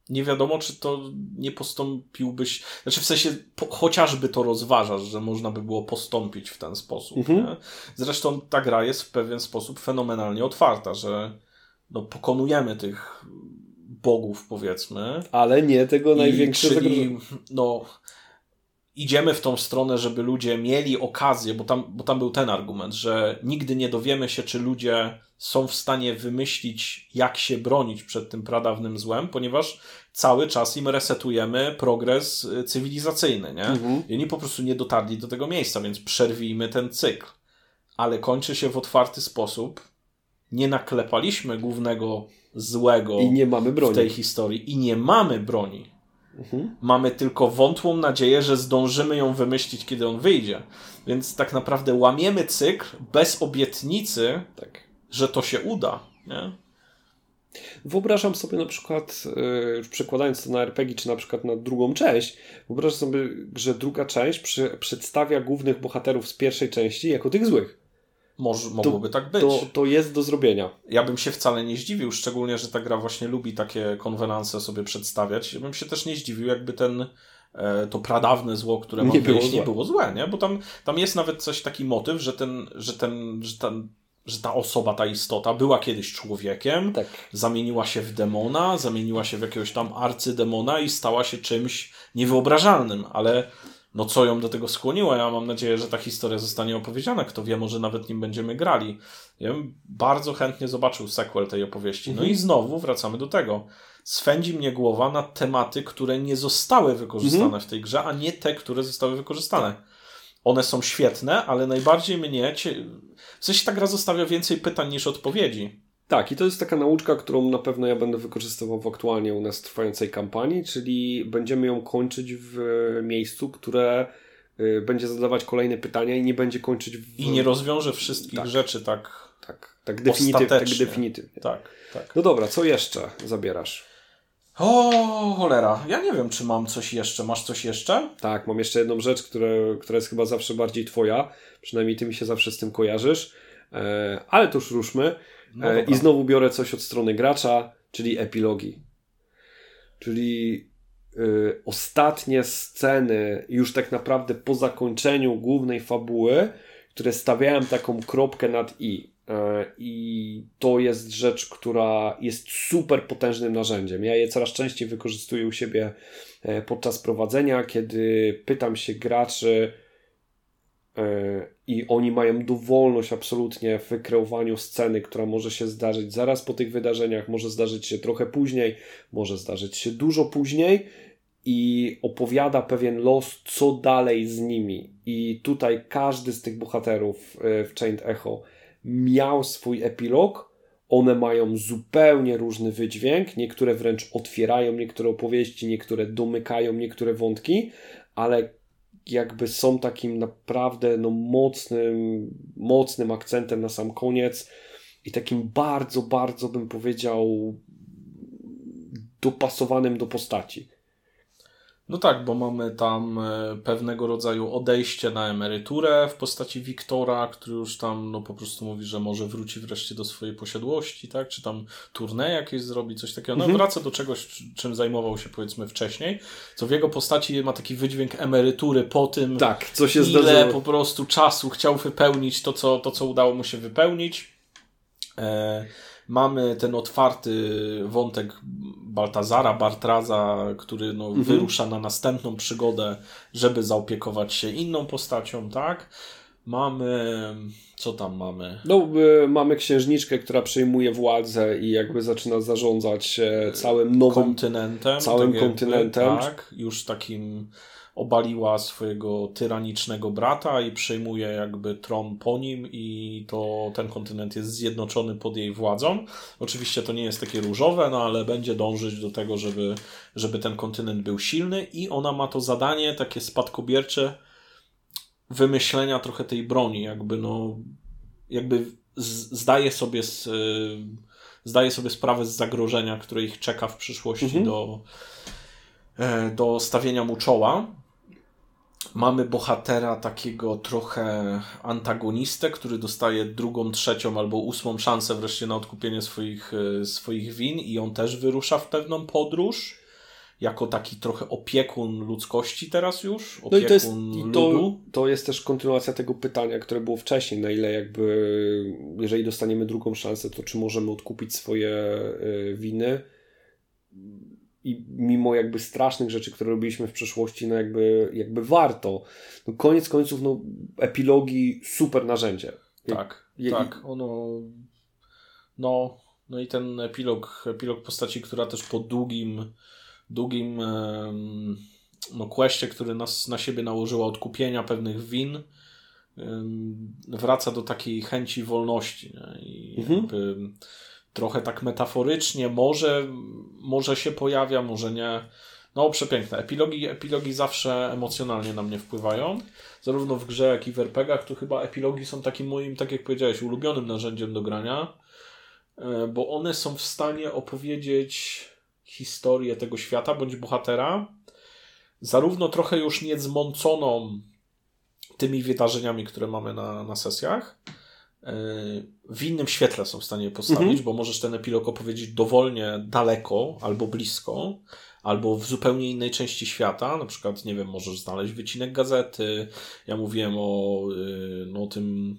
nie wiadomo, czy to nie postąpiłbyś, znaczy w sensie po, chociażby to rozważasz, że można by było postąpić w ten sposób. Mhm. Zresztą ta gra jest w pewien sposób fenomenalnie otwarta, że no, pokonujemy tych bogów, powiedzmy. Ale nie tego największego. Czyli, no, idziemy w tą stronę, żeby ludzie mieli okazję, bo tam, bo tam był ten argument, że nigdy nie dowiemy się, czy ludzie są w stanie wymyślić, jak się bronić przed tym pradawnym złem, ponieważ cały czas im resetujemy progres y, cywilizacyjny, nie? Mhm. I oni po prostu nie dotarli do tego miejsca, więc przerwijmy ten cykl. Ale kończy się w otwarty sposób. Nie naklepaliśmy głównego złego I nie mamy broni. w tej historii i nie mamy broni. Mhm. Mamy tylko wątłą nadzieję, że zdążymy ją wymyślić, kiedy on wyjdzie. Więc tak naprawdę łamiemy cykl bez obietnicy, tak. że to się uda. Nie? Wyobrażam sobie na przykład, yy, przekładając to na RPG, czy na przykład na drugą część, wyobrażam sobie, że druga część przy, przedstawia głównych bohaterów z pierwszej części jako tych złych. Może, mogłoby to, tak być. To, to jest do zrobienia. Ja bym się wcale nie zdziwił, szczególnie, że ta gra właśnie lubi takie konwenanse sobie przedstawiać. Ja bym się też nie zdziwił, jakby ten e, to pradawne zło, które nie było, nie było złe, nie? Bo tam, tam jest nawet coś taki motyw, że ten, że ten, że ten że ta osoba, ta istota była kiedyś człowiekiem, tak. zamieniła się w demona, zamieniła się w jakiegoś tam arcydemona i stała się czymś niewyobrażalnym, ale no co ją do tego skłoniło. Ja mam nadzieję, że ta historia zostanie opowiedziana. Kto wie, może nawet nim będziemy grali. Ja bym bardzo chętnie zobaczył sequel tej opowieści. No mhm. i znowu wracamy do tego. Swędzi mnie głowa na tematy, które nie zostały wykorzystane mhm. w tej grze, a nie te, które zostały wykorzystane. One są świetne, ale najbardziej mnie. W sensie ta gra zostawia więcej pytań niż odpowiedzi. Tak, i to jest taka nauczka, którą na pewno ja będę wykorzystywał w aktualnie u nas trwającej kampanii, czyli będziemy ją kończyć w miejscu, które y, będzie zadawać kolejne pytania i nie będzie kończyć w... I nie rozwiąże wszystkich tak. rzeczy tak tak, tak, definityw, tak definitywnie. Tak, tak. No dobra, co jeszcze zabierasz? O, cholera. Ja nie wiem, czy mam coś jeszcze. Masz coś jeszcze? Tak, mam jeszcze jedną rzecz, które, która jest chyba zawsze bardziej twoja. Przynajmniej ty mi się zawsze z tym kojarzysz. E, ale to już ruszmy. No I znowu biorę coś od strony gracza, czyli epilogi. Czyli y, ostatnie sceny, już tak naprawdę po zakończeniu głównej fabuły, które stawiałem taką kropkę nad i. E, I to jest rzecz, która jest super potężnym narzędziem. Ja je coraz częściej wykorzystuję u siebie podczas prowadzenia, kiedy pytam się graczy i oni mają dowolność absolutnie w wykreowaniu sceny, która może się zdarzyć zaraz po tych wydarzeniach, może zdarzyć się trochę później, może zdarzyć się dużo później i opowiada pewien los, co dalej z nimi. I tutaj każdy z tych bohaterów e, w Chained Echo miał swój epilog. One mają zupełnie różny wydźwięk. Niektóre wręcz otwierają niektóre opowieści, niektóre domykają niektóre wątki, ale jakby są takim naprawdę no, mocnym, mocnym akcentem na sam koniec i takim bardzo, bardzo bym powiedział dopasowanym do postaci. No tak, bo mamy tam e, pewnego rodzaju odejście na emeryturę w postaci Wiktora, który już tam no po prostu mówi, że może wróci wreszcie do swojej posiadłości, tak? Czy tam tournée jakieś zrobi, coś takiego. No mhm. wraca do czegoś, czym zajmował się powiedzmy wcześniej, co w jego postaci ma taki wydźwięk emerytury po tym, tak, co się ile zdarzyło. po prostu czasu chciał wypełnić to, co, to, co udało mu się wypełnić. E Mamy ten otwarty wątek Baltazara, Bartraza, który no, mhm. wyrusza na następną przygodę, żeby zaopiekować się inną postacią, tak? Mamy. Co tam mamy? No, y, mamy księżniczkę, która przejmuje władzę i jakby zaczyna zarządzać e, całym nowym kontynentem. Całym tak kontynentem. Jakby, tak, już takim obaliła swojego tyranicznego brata i przejmuje jakby tron po nim i to ten kontynent jest zjednoczony pod jej władzą. Oczywiście to nie jest takie różowe, no ale będzie dążyć do tego, żeby, żeby ten kontynent był silny i ona ma to zadanie takie spadkobiercze wymyślenia trochę tej broni, jakby no jakby zdaje sobie z, zdaje sobie sprawę z zagrożenia, które ich czeka w przyszłości mhm. do, e, do stawienia mu czoła mamy bohatera takiego trochę antagonistę, który dostaje drugą, trzecią albo ósmą szansę wreszcie na odkupienie swoich, e, swoich win i on też wyrusza w pewną podróż. Jako taki trochę opiekun ludzkości teraz już, opiekun no i to jest, i to, to jest też kontynuacja tego pytania, które było wcześniej, na ile jakby, jeżeli dostaniemy drugą szansę, to czy możemy odkupić swoje e, winy i mimo jakby strasznych rzeczy, które robiliśmy w przeszłości, no jakby, jakby warto. No koniec końców, no epilogi super narzędzie. Tak, je, tak. Ono, no, no i ten epilog, epilog postaci, która też po długim, długim no questie, który nas na siebie nałożyła odkupienia pewnych win, wraca do takiej chęci wolności. Nie? I mhm. jakby trochę tak metaforycznie, może, może się pojawia, może nie. No, przepiękne. Epilogi, epilogi zawsze emocjonalnie na mnie wpływają. Zarówno w grze, jak i w RPGach, to chyba epilogi są takim moim, tak jak powiedziałeś, ulubionym narzędziem do grania, e, bo one są w stanie opowiedzieć historię tego świata bądź bohatera, zarówno trochę już niezmąconą tymi wydarzeniami, które mamy na, na sesjach, w innym świetle są w stanie postawić, mhm. bo możesz ten epilog opowiedzieć dowolnie daleko albo blisko, albo w zupełnie innej części świata. Na przykład, nie wiem, możesz znaleźć wycinek gazety. Ja mówiłem o y, no, tym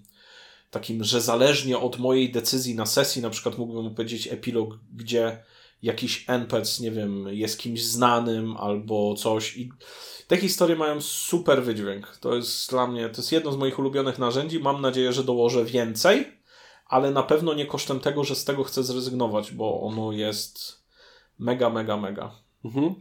takim, że zależnie od mojej decyzji na sesji, na przykład mógłbym opowiedzieć epilog, gdzie jakiś NPC, nie wiem, jest kimś znanym albo coś i te historie mają super wydźwięk. To jest dla mnie, to jest jedno z moich ulubionych narzędzi. Mam nadzieję, że dołożę więcej, ale na pewno nie kosztem tego, że z tego chcę zrezygnować, bo ono jest mega, mega, mega. Mhm.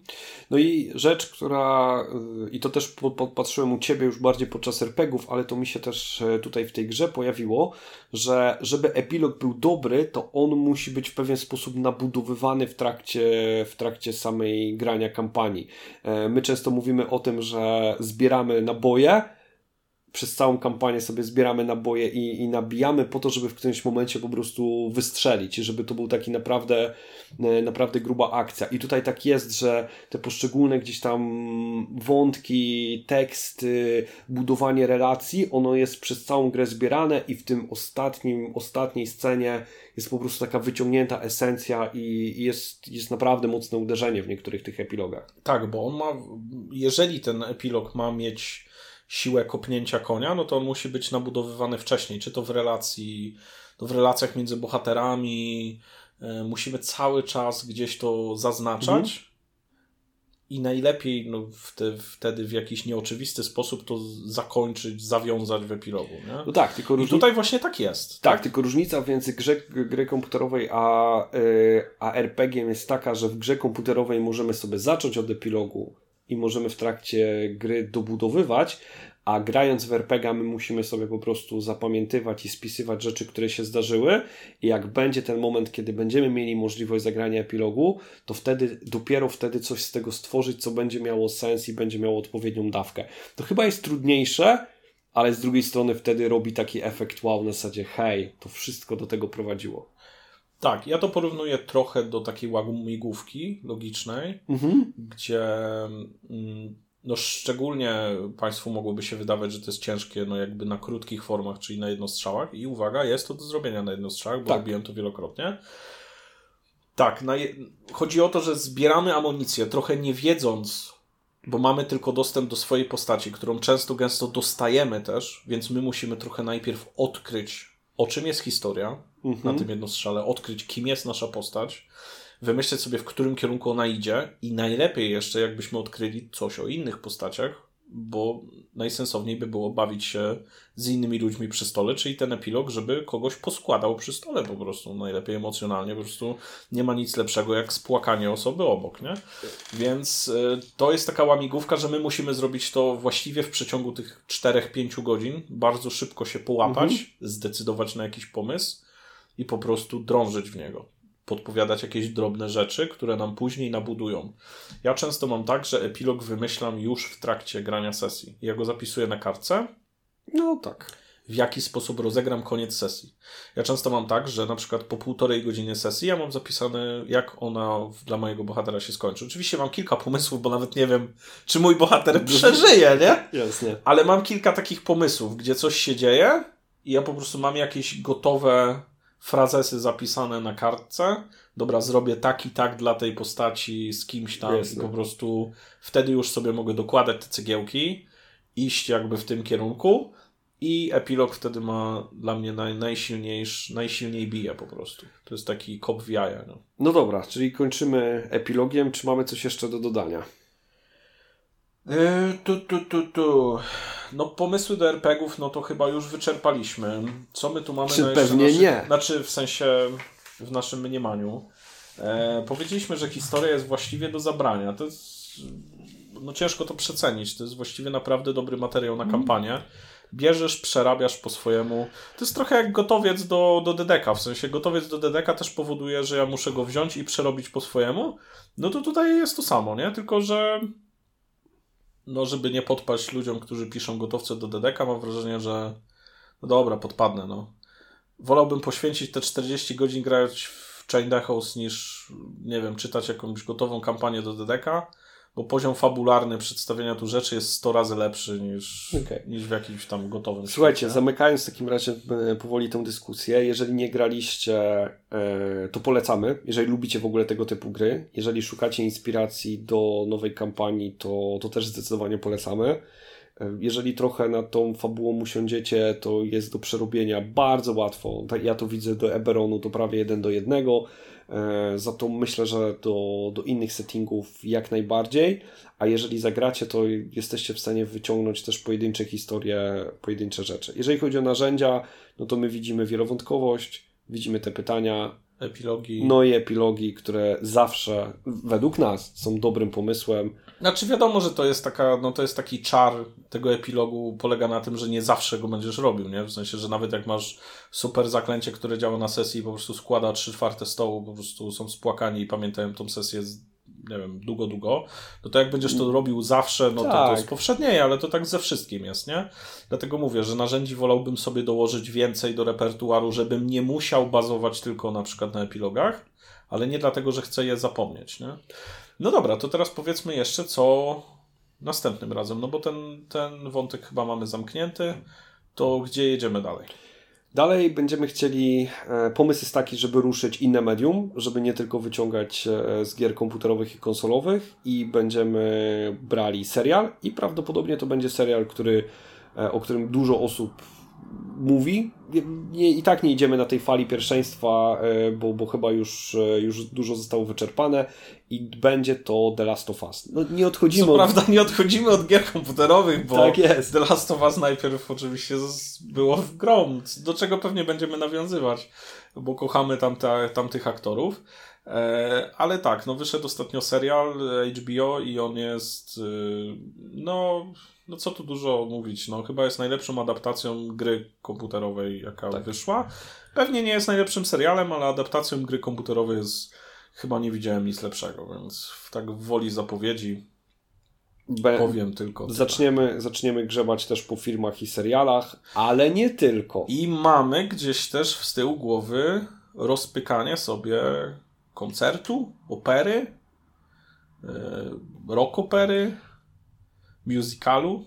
No i rzecz, która, y, i to też podpatrzyłem u Ciebie już bardziej podczas RPGów, ale to mi się też e, tutaj w tej grze pojawiło, że żeby epilog był dobry, to on musi być w pewien sposób nabudowywany w trakcie, w trakcie samej grania kampanii. E, my często mówimy o tym, że zbieramy naboje, przez całą kampanię sobie zbieramy naboje i, i nabijamy po to, żeby w którymś momencie po prostu wystrzelić, żeby to był taki naprawdę, e, naprawdę gruba akcja. I tutaj tak jest, że te poszczególne gdzieś tam wątki, teksty, budowanie relacji, ono jest przez całą grę zbierane i w tym ostatnim, ostatniej scenie jest po prostu taka wyciągnięta esencja i, i jest, jest naprawdę mocne uderzenie w niektórych tych epilogach. Tak, bo on ma, jeżeli ten epilog ma mieć siłę kopnięcia konia, no to on musi być nabudowywany wcześniej, czy to w relacji to w relacjach między bohaterami e, musimy cały czas gdzieś to zaznaczać. Mhm i najlepiej no, wtedy w jakiś nieoczywisty sposób to zakończyć, zawiązać w epilogu. Nie? No tak, tylko różni... I tutaj właśnie tak jest. Tak, tak? tylko różnica między grze, gry komputerowej a, yy, a RPG jest taka, że w grze komputerowej możemy sobie zacząć od epilogu i możemy w trakcie gry dobudowywać, a grając w RPG my musimy sobie po prostu zapamiętywać i spisywać rzeczy, które się zdarzyły i jak będzie ten moment, kiedy będziemy mieli możliwość zagrania epilogu, to wtedy, dopiero wtedy coś z tego stworzyć, co będzie miało sens i będzie miało odpowiednią dawkę. To chyba jest trudniejsze, ale z drugiej strony wtedy robi taki efekt wow na zasadzie hej, to wszystko do tego prowadziło. Tak, ja to porównuję trochę do takiej łamigłówki logicznej, mhm. gdzie mm, no szczególnie Państwu mogłoby się wydawać, że to jest ciężkie, no jakby na krótkich formach, czyli na jednostrzałach. I uwaga, jest to do zrobienia na jednostrzałach, bo tak. robiłem to wielokrotnie. Tak, je... chodzi o to, że zbieramy amunicję, trochę nie wiedząc, bo mamy tylko dostęp do swojej postaci, którą często gęsto dostajemy też, więc my musimy trochę najpierw odkryć, o czym jest historia mhm. na tym jednostrzale, odkryć, kim jest nasza postać wymyśleć sobie, w którym kierunku ona idzie i najlepiej jeszcze, jakbyśmy odkryli coś o innych postaciach, bo najsensowniej by było bawić się z innymi ludźmi przy stole, czyli ten epilog, żeby kogoś poskładał przy stole po prostu, najlepiej emocjonalnie, po prostu nie ma nic lepszego jak spłakanie osoby obok, nie? Więc y, to jest taka łamigłówka, że my musimy zrobić to właściwie w przeciągu tych 4-5 godzin, bardzo szybko się połapać, mhm. zdecydować na jakiś pomysł i po prostu drążyć w niego podpowiadać jakieś drobne rzeczy, które nam później nabudują. Ja często mam tak, że epilog wymyślam już w trakcie grania sesji. Ja go zapisuję na kartce. No tak. W jaki sposób rozegram koniec sesji. Ja często mam tak, że na przykład po półtorej godziny sesji ja mam zapisane, jak ona dla mojego bohatera się skończy. Oczywiście mam kilka pomysłów, bo nawet nie wiem, czy mój bohater przeżyje, nie? Jasnie. Ale mam kilka takich pomysłów, gdzie coś się dzieje i ja po prostu mam jakieś gotowe frazesy zapisane na kartce. Dobra, zrobię tak i tak dla tej postaci z kimś tam Jasne. i po prostu wtedy już sobie mogę dokładać te cegiełki, iść jakby w tym kierunku i epilog wtedy ma dla mnie naj, najsilniejszy, najsilniej bije po prostu. To jest taki kop w jaja. No. no dobra, czyli kończymy epilogiem. Czy mamy coś jeszcze do dodania? Yy, tu, tu, tu, tu. No pomysły do RPGów, no to chyba już wyczerpaliśmy. Co my tu mamy? Czy pewnie naszych, nie. Znaczy w sensie w naszym mniemaniu. E, powiedzieliśmy, że historia jest właściwie do zabrania. To jest no ciężko to przecenić. To jest właściwie naprawdę dobry materiał na mhm. kampanię. Bierzesz, przerabiasz po swojemu. To jest trochę jak gotowiec do, do DDK. W sensie gotowiec do DDK też powoduje, że ja muszę go wziąć i przerobić po swojemu. No to tutaj jest to samo, nie? Tylko, że no żeby nie podpaść ludziom, którzy piszą gotowce do DDK, mam wrażenie, że no dobra, podpadnę, no. Wolałbym poświęcić te 40 godzin grać w Chained Echoes niż, nie wiem, czytać jakąś gotową kampanię do DDK, bo poziom fabularny przedstawienia tu rzeczy jest 100 razy lepszy niż, okay. niż w jakimś tam gotowym Słuchajcie, świecie. zamykając w takim razie e, powoli tę dyskusję, jeżeli nie graliście, e, to polecamy. Jeżeli lubicie w ogóle tego typu gry, jeżeli szukacie inspiracji do nowej kampanii, to, to też zdecydowanie polecamy. E, jeżeli trochę na tą fabułą usiądziecie, to jest do przerobienia bardzo łatwo. Tak, ja to widzę do Eberonu, to prawie jeden do jednego za to myślę, że do, do innych settingów jak najbardziej, a jeżeli zagracie, to jesteście w stanie wyciągnąć też pojedyncze historie, pojedyncze rzeczy. Jeżeli chodzi o narzędzia, no to my widzimy wielowątkowość, widzimy te pytania, epilogi. No i epilogi, które zawsze według nas są dobrym pomysłem. Znaczy wiadomo, że to jest taka, no to jest taki czar tego epilogu polega na tym, że nie zawsze go będziesz robił, nie? W sensie, że nawet jak masz super zaklęcie, które działa na sesji i po prostu składa trzy czwarte stołu, po prostu są spłakani i pamiętają tą sesję z nie wiem, długo, długo, no to jak będziesz to robił zawsze, no tak. to, to jest powszednieje, ale to tak ze wszystkim jest, nie? Dlatego mówię, że narzędzi wolałbym sobie dołożyć więcej do repertuaru, żebym nie musiał bazować tylko na przykład na epilogach, ale nie dlatego, że chcę je zapomnieć, nie? No dobra, to teraz powiedzmy jeszcze, co następnym razem, no bo ten, ten wątek chyba mamy zamknięty, to gdzie jedziemy dalej? Dalej będziemy chcieli, e, pomysł jest taki, żeby ruszyć inne medium, żeby nie tylko wyciągać e, z gier komputerowych i konsolowych i będziemy brali serial i prawdopodobnie to będzie serial, który, e, o którym dużo osób mówi. Nie, I tak nie idziemy na tej fali pierwszeństwa, e, bo, bo chyba już, e, już dużo zostało wyczerpane i będzie to The Last of Us. No, nie odchodzimy Co od... prawda nie odchodzimy od gier komputerowych, bo Tak jest. The Last of Us najpierw oczywiście było w grą, do czego pewnie będziemy nawiązywać, bo kochamy tamte, tamtych aktorów. E, ale tak, no wyszedł ostatnio serial HBO i on jest, no, no co tu dużo mówić, no chyba jest najlepszą adaptacją gry komputerowej, jaka Tak. wyszła. Pewnie nie jest najlepszym serialem, ale adaptacją gry komputerowej jest, chyba nie widziałem nic lepszego, więc w tak w woli zapowiedzi Be... powiem tylko. Zaczniemy, zaczniemy grzebać też po filmach i serialach, ale nie tylko. I mamy gdzieś też z tyłu głowy rozpykanie sobie koncertu, opery, yy, rock opery, musicalu.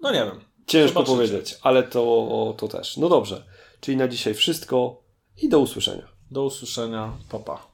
No nie wiem. Ciężko Zobaczycie. powiedzieć, ale to, to też. No dobrze, czyli na dzisiaj wszystko i do usłyszenia. Do usłyszenia. Papa. Pa.